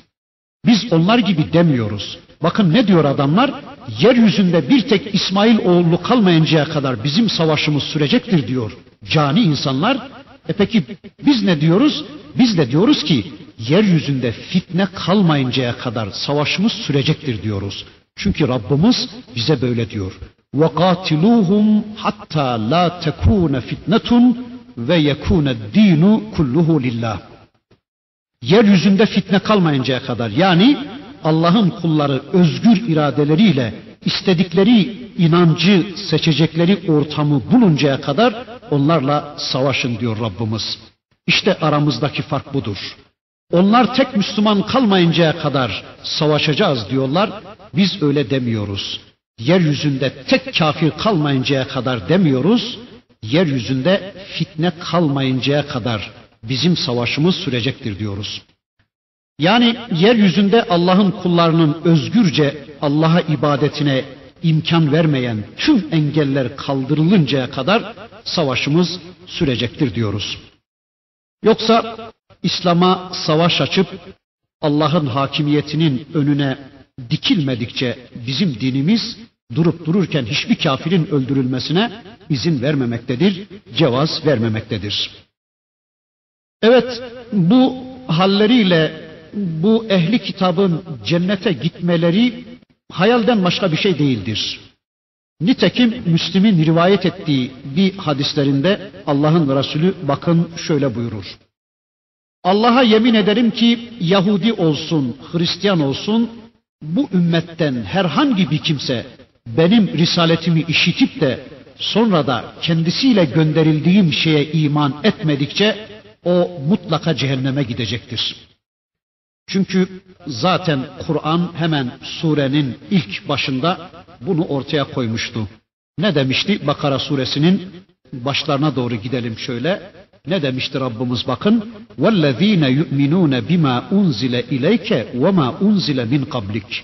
Biz onlar gibi demiyoruz. Bakın ne diyor adamlar? Yeryüzünde bir tek İsmail oğlu kalmayıncaya kadar bizim savaşımız sürecektir diyor. Cani insanlar. E peki biz ne diyoruz? Biz de diyoruz ki yeryüzünde fitne kalmayıncaya kadar savaşımız sürecektir diyoruz. Çünkü Rabbimiz bize böyle diyor. وَقَاتِلُوهُمْ hatta la tekune fitnetun ve yekune dinu kulluhu lillah. Yeryüzünde fitne kalmayıncaya kadar yani Allah'ın kulları özgür iradeleriyle istedikleri inancı seçecekleri ortamı buluncaya kadar onlarla savaşın diyor Rabbimiz. İşte aramızdaki fark budur. Onlar tek Müslüman kalmayıncaya kadar savaşacağız diyorlar. Biz öyle demiyoruz. Yeryüzünde tek kafir kalmayıncaya kadar demiyoruz. Yeryüzünde fitne kalmayıncaya kadar bizim savaşımız sürecektir diyoruz. Yani yeryüzünde Allah'ın kullarının özgürce Allah'a ibadetine imkan vermeyen tüm engeller kaldırılıncaya kadar savaşımız sürecektir diyoruz. Yoksa İslam'a savaş açıp Allah'ın hakimiyetinin önüne dikilmedikçe bizim dinimiz durup dururken hiçbir kafirin öldürülmesine izin vermemektedir, cevaz vermemektedir. Evet, bu halleriyle bu ehli kitabın cennete gitmeleri hayalden başka bir şey değildir. Nitekim Müslim'in rivayet ettiği bir hadislerinde Allah'ın Resulü bakın şöyle buyurur. Allah'a yemin ederim ki Yahudi olsun, Hristiyan olsun bu ümmetten herhangi bir kimse benim risaletimi işitip de sonra da kendisiyle gönderildiğim şeye iman etmedikçe o mutlaka cehenneme gidecektir. Çünkü zaten Kur'an hemen surenin ilk başında bunu ortaya koymuştu. Ne demişti? Bakara suresinin başlarına doğru gidelim şöyle. Ne demişti Rabbimiz bakın? وَالَّذ۪ينَ يُؤْمِنُونَ بِمَا اُنْزِلَ اِلَيْكَ وَمَا اُنْزِلَ مِنْ قَبْلِكَ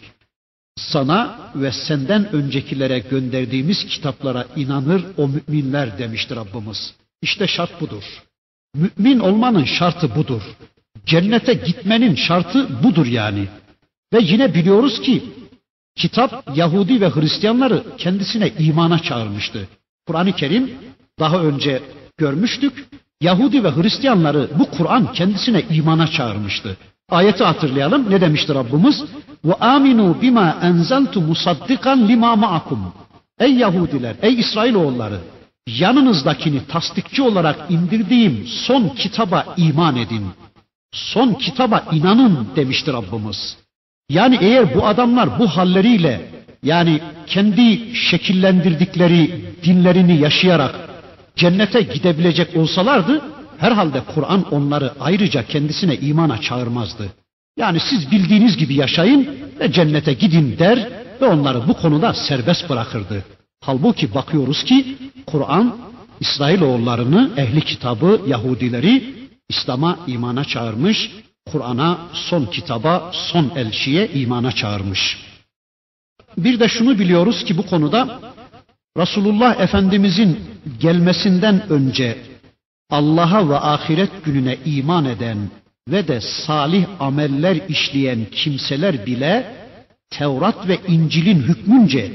Sana ve senden öncekilere gönderdiğimiz kitaplara inanır o müminler demişti Rabbimiz. İşte şart budur. Mümin olmanın şartı budur. Cennete gitmenin şartı budur yani. Ve yine biliyoruz ki kitap Yahudi ve Hristiyanları kendisine imana çağırmıştı. Kur'an-ı Kerim daha önce görmüştük. Yahudi ve Hristiyanları bu Kur'an kendisine imana çağırmıştı. Ayeti hatırlayalım. Ne demişti Rabbimiz? Ve aminu bima enzeltu musaddikan lima ma'akum. Ey Yahudiler, ey İsrailoğulları, yanınızdakini tasdikçi olarak indirdiğim son kitaba iman edin. Son kitaba inanın demişti Rabbimiz. Yani eğer bu adamlar bu halleriyle yani kendi şekillendirdikleri dinlerini yaşayarak cennete gidebilecek olsalardı herhalde Kur'an onları ayrıca kendisine imana çağırmazdı. Yani siz bildiğiniz gibi yaşayın ve cennete gidin der ve onları bu konuda serbest bırakırdı. Halbuki bakıyoruz ki Kur'an İsrailoğullarını, ehli kitabı, Yahudileri İslam'a imana çağırmış, Kur'an'a son kitaba, son elçiye imana çağırmış. Bir de şunu biliyoruz ki bu konuda Resulullah Efendimizin gelmesinden önce Allah'a ve ahiret gününe iman eden ve de salih ameller işleyen kimseler bile Tevrat ve İncil'in hükmünce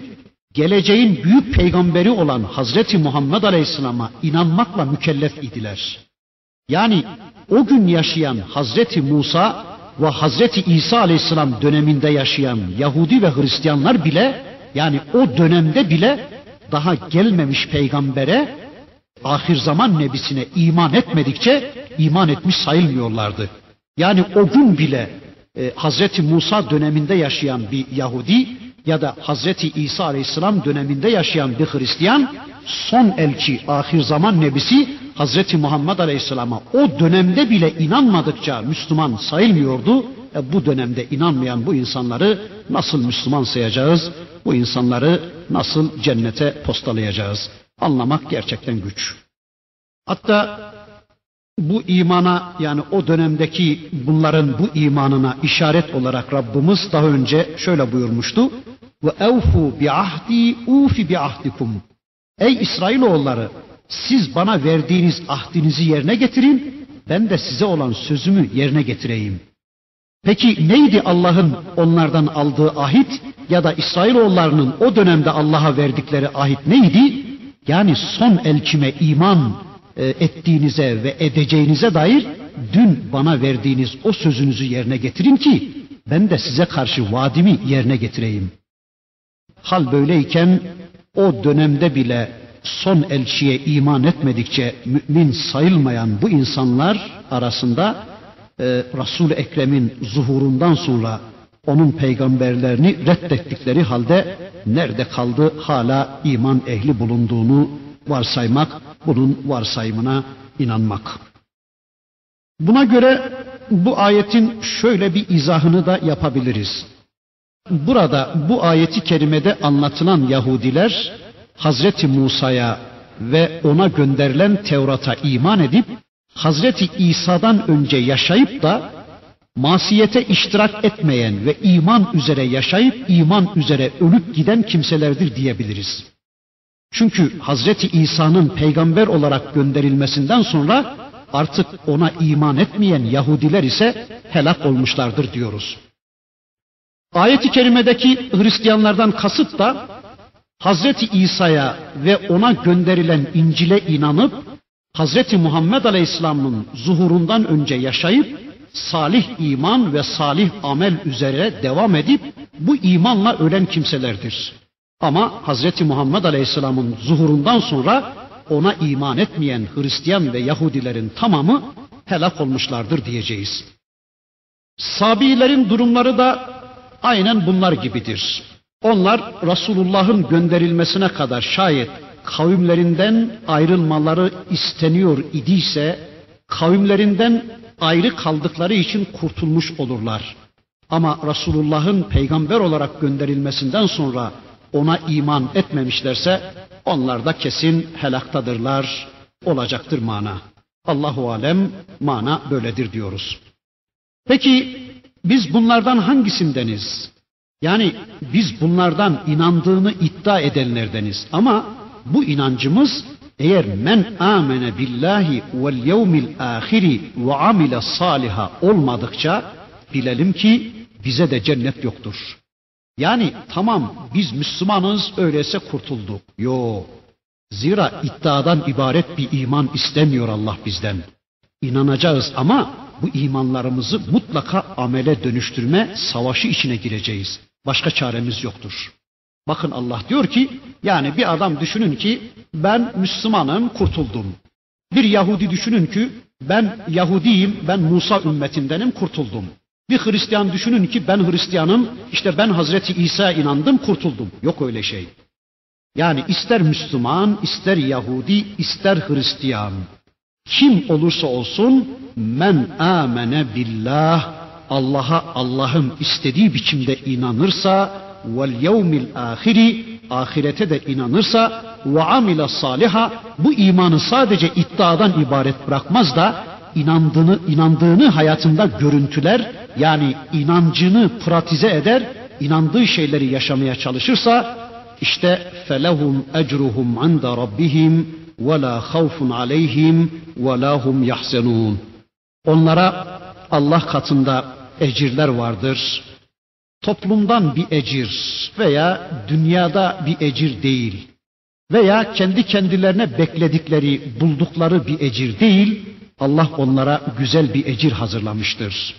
geleceğin büyük peygamberi olan Hazreti Muhammed Aleyhisselam'a inanmakla mükellef idiler. Yani o gün yaşayan Hazreti Musa ve Hazreti İsa Aleyhisselam döneminde yaşayan Yahudi ve Hristiyanlar bile yani o dönemde bile daha gelmemiş peygambere ahir zaman nebisine iman etmedikçe iman etmiş sayılmıyorlardı. Yani o gün bile e, Hazreti Musa döneminde yaşayan bir Yahudi ya da Hazreti İsa Aleyhisselam döneminde yaşayan bir Hristiyan son elçi ahir zaman nebisi Hazreti Muhammed Aleyhisselam'a o dönemde bile inanmadıkça Müslüman sayılmıyordu. E, bu dönemde inanmayan bu insanları nasıl Müslüman sayacağız? Bu insanları nasıl cennete postalayacağız? Anlamak gerçekten güç. Hatta bu imana yani o dönemdeki bunların bu imanına işaret olarak Rabbimiz daha önce şöyle buyurmuştu. Ve evfu bi ahdi ufi bi ahdikum. Ey İsrailoğulları siz bana verdiğiniz ahdinizi yerine getirin ben de size olan sözümü yerine getireyim. Peki neydi Allah'ın onlardan aldığı ahit ya da İsrailoğullarının o dönemde Allah'a verdikleri ahit neydi? Yani son elçime iman e, ettiğinize ve edeceğinize dair dün bana verdiğiniz o sözünüzü yerine getirin ki ben de size karşı vaadimi yerine getireyim. Hal böyleyken o dönemde bile son elçiye iman etmedikçe mümin sayılmayan bu insanlar arasında e, Resul-i Ekrem'in zuhurundan sonra onun peygamberlerini reddettikleri halde nerede kaldı hala iman ehli bulunduğunu varsaymak, bunun varsayımına inanmak. Buna göre bu ayetin şöyle bir izahını da yapabiliriz. Burada bu ayeti kerimede anlatılan Yahudiler Hazreti Musa'ya ve ona gönderilen Tevrat'a iman edip Hazreti İsa'dan önce yaşayıp da masiyete iştirak etmeyen ve iman üzere yaşayıp iman üzere ölüp giden kimselerdir diyebiliriz. Çünkü Hazreti İsa'nın peygamber olarak gönderilmesinden sonra artık ona iman etmeyen Yahudiler ise helak olmuşlardır diyoruz. Ayet-i kerimedeki Hristiyanlardan kasıt da Hazreti İsa'ya ve ona gönderilen İncil'e inanıp Hazreti Muhammed Aleyhisselam'ın zuhurundan önce yaşayıp salih iman ve salih amel üzere devam edip bu imanla ölen kimselerdir. Ama Hazreti Muhammed Aleyhisselam'ın zuhurundan sonra ona iman etmeyen Hristiyan ve Yahudilerin tamamı helak olmuşlardır diyeceğiz. Sabilerin durumları da aynen bunlar gibidir. Onlar Resulullah'ın gönderilmesine kadar şayet kavimlerinden ayrılmaları isteniyor idiyse kavimlerinden ayrı kaldıkları için kurtulmuş olurlar. Ama Resulullah'ın peygamber olarak gönderilmesinden sonra ona iman etmemişlerse onlar da kesin helaktadırlar, olacaktır mana. Allahu alem mana böyledir diyoruz. Peki biz bunlardan hangisindeniz? Yani biz bunlardan inandığını iddia edenlerdeniz ama bu inancımız eğer men amene billahi vel yevmil ahiri ve amile saliha olmadıkça bilelim ki bize de cennet yoktur. Yani tamam biz Müslümanız öyleyse kurtulduk. Yo. Zira iddiadan ibaret bir iman istemiyor Allah bizden. İnanacağız ama bu imanlarımızı mutlaka amele dönüştürme savaşı içine gireceğiz. Başka çaremiz yoktur. Bakın Allah diyor ki yani bir adam düşünün ki ben Müslümanım kurtuldum. Bir Yahudi düşünün ki ben Yahudiyim ben Musa ümmetindenim kurtuldum. Bir Hristiyan düşünün ki ben Hristiyanım işte ben Hazreti İsa inandım kurtuldum. Yok öyle şey. Yani ister Müslüman, ister Yahudi, ister Hristiyan. Kim olursa olsun men amene billah Allah'a Allah'ın istediği biçimde inanırsa vel yevmil ahiri ahirete de inanırsa ve amile saliha bu imanı sadece iddiadan ibaret bırakmaz da inandığını inandığını hayatında görüntüler yani inancını pratize eder inandığı şeyleri yaşamaya çalışırsa işte felehum ecruhum anda rabbihim ve la havfun aleyhim ve la hum yahzenun. Onlara Allah katında ecirler vardır. Toplumdan bir ecir veya dünyada bir ecir değil veya kendi kendilerine bekledikleri, buldukları bir ecir değil, Allah onlara güzel bir ecir hazırlamıştır.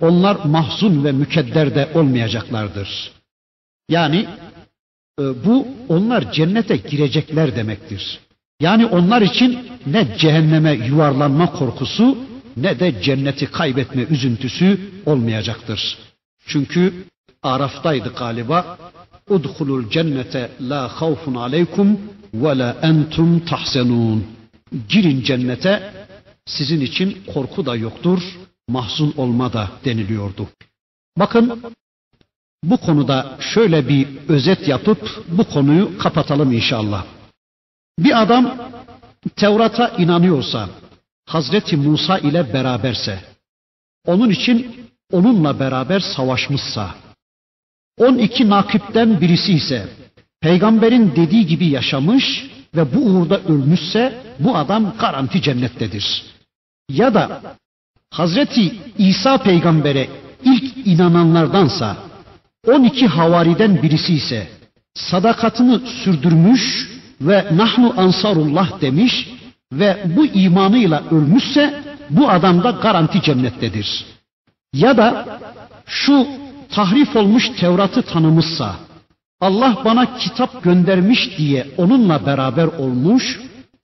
onlar mahzun ve mükedder de olmayacaklardır. Yani e, bu onlar cennete girecekler demektir. Yani onlar için ne cehenneme yuvarlanma korkusu ne de cenneti kaybetme üzüntüsü olmayacaktır. Çünkü Araf'taydı galiba. Udhulul cennete la havfun aleykum ve la entum tahzenun. Girin cennete sizin için korku da yoktur, mahzun olma da deniliyordu. Bakın bu konuda şöyle bir özet yapıp bu konuyu kapatalım inşallah. Bir adam Tevrat'a inanıyorsa, Hazreti Musa ile beraberse, onun için onunla beraber savaşmışsa, 12 nakipten birisi ise peygamberin dediği gibi yaşamış ve bu uğurda ölmüşse bu adam garanti cennettedir. Ya da Hazreti İsa peygambere ilk inananlardansa 12 havariden birisi ise sadakatini sürdürmüş ve nahnu ansarullah demiş ve bu imanıyla ölmüşse bu adam da garanti cennettedir. Ya da şu tahrif olmuş Tevrat'ı tanımışsa, Allah bana kitap göndermiş diye onunla beraber olmuş,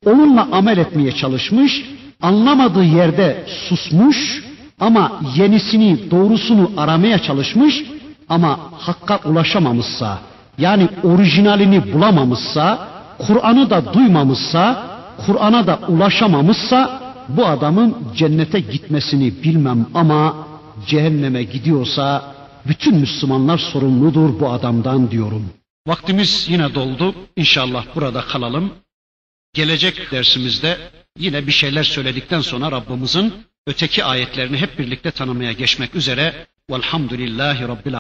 onunla amel etmeye çalışmış, anlamadığı yerde susmuş ama yenisini, doğrusunu aramaya çalışmış ama hakka ulaşamamışsa, yani orijinalini bulamamışsa, Kur'an'ı da duymamışsa, Kur'an'a da ulaşamamışsa bu adamın cennete gitmesini bilmem ama cehenneme gidiyorsa bütün Müslümanlar sorumludur bu adamdan diyorum. Vaktimiz yine doldu. İnşallah burada kalalım. Gelecek dersimizde yine bir şeyler söyledikten sonra Rabbimizin öteki ayetlerini hep birlikte tanımaya geçmek üzere. Velhamdülillahi Rabbil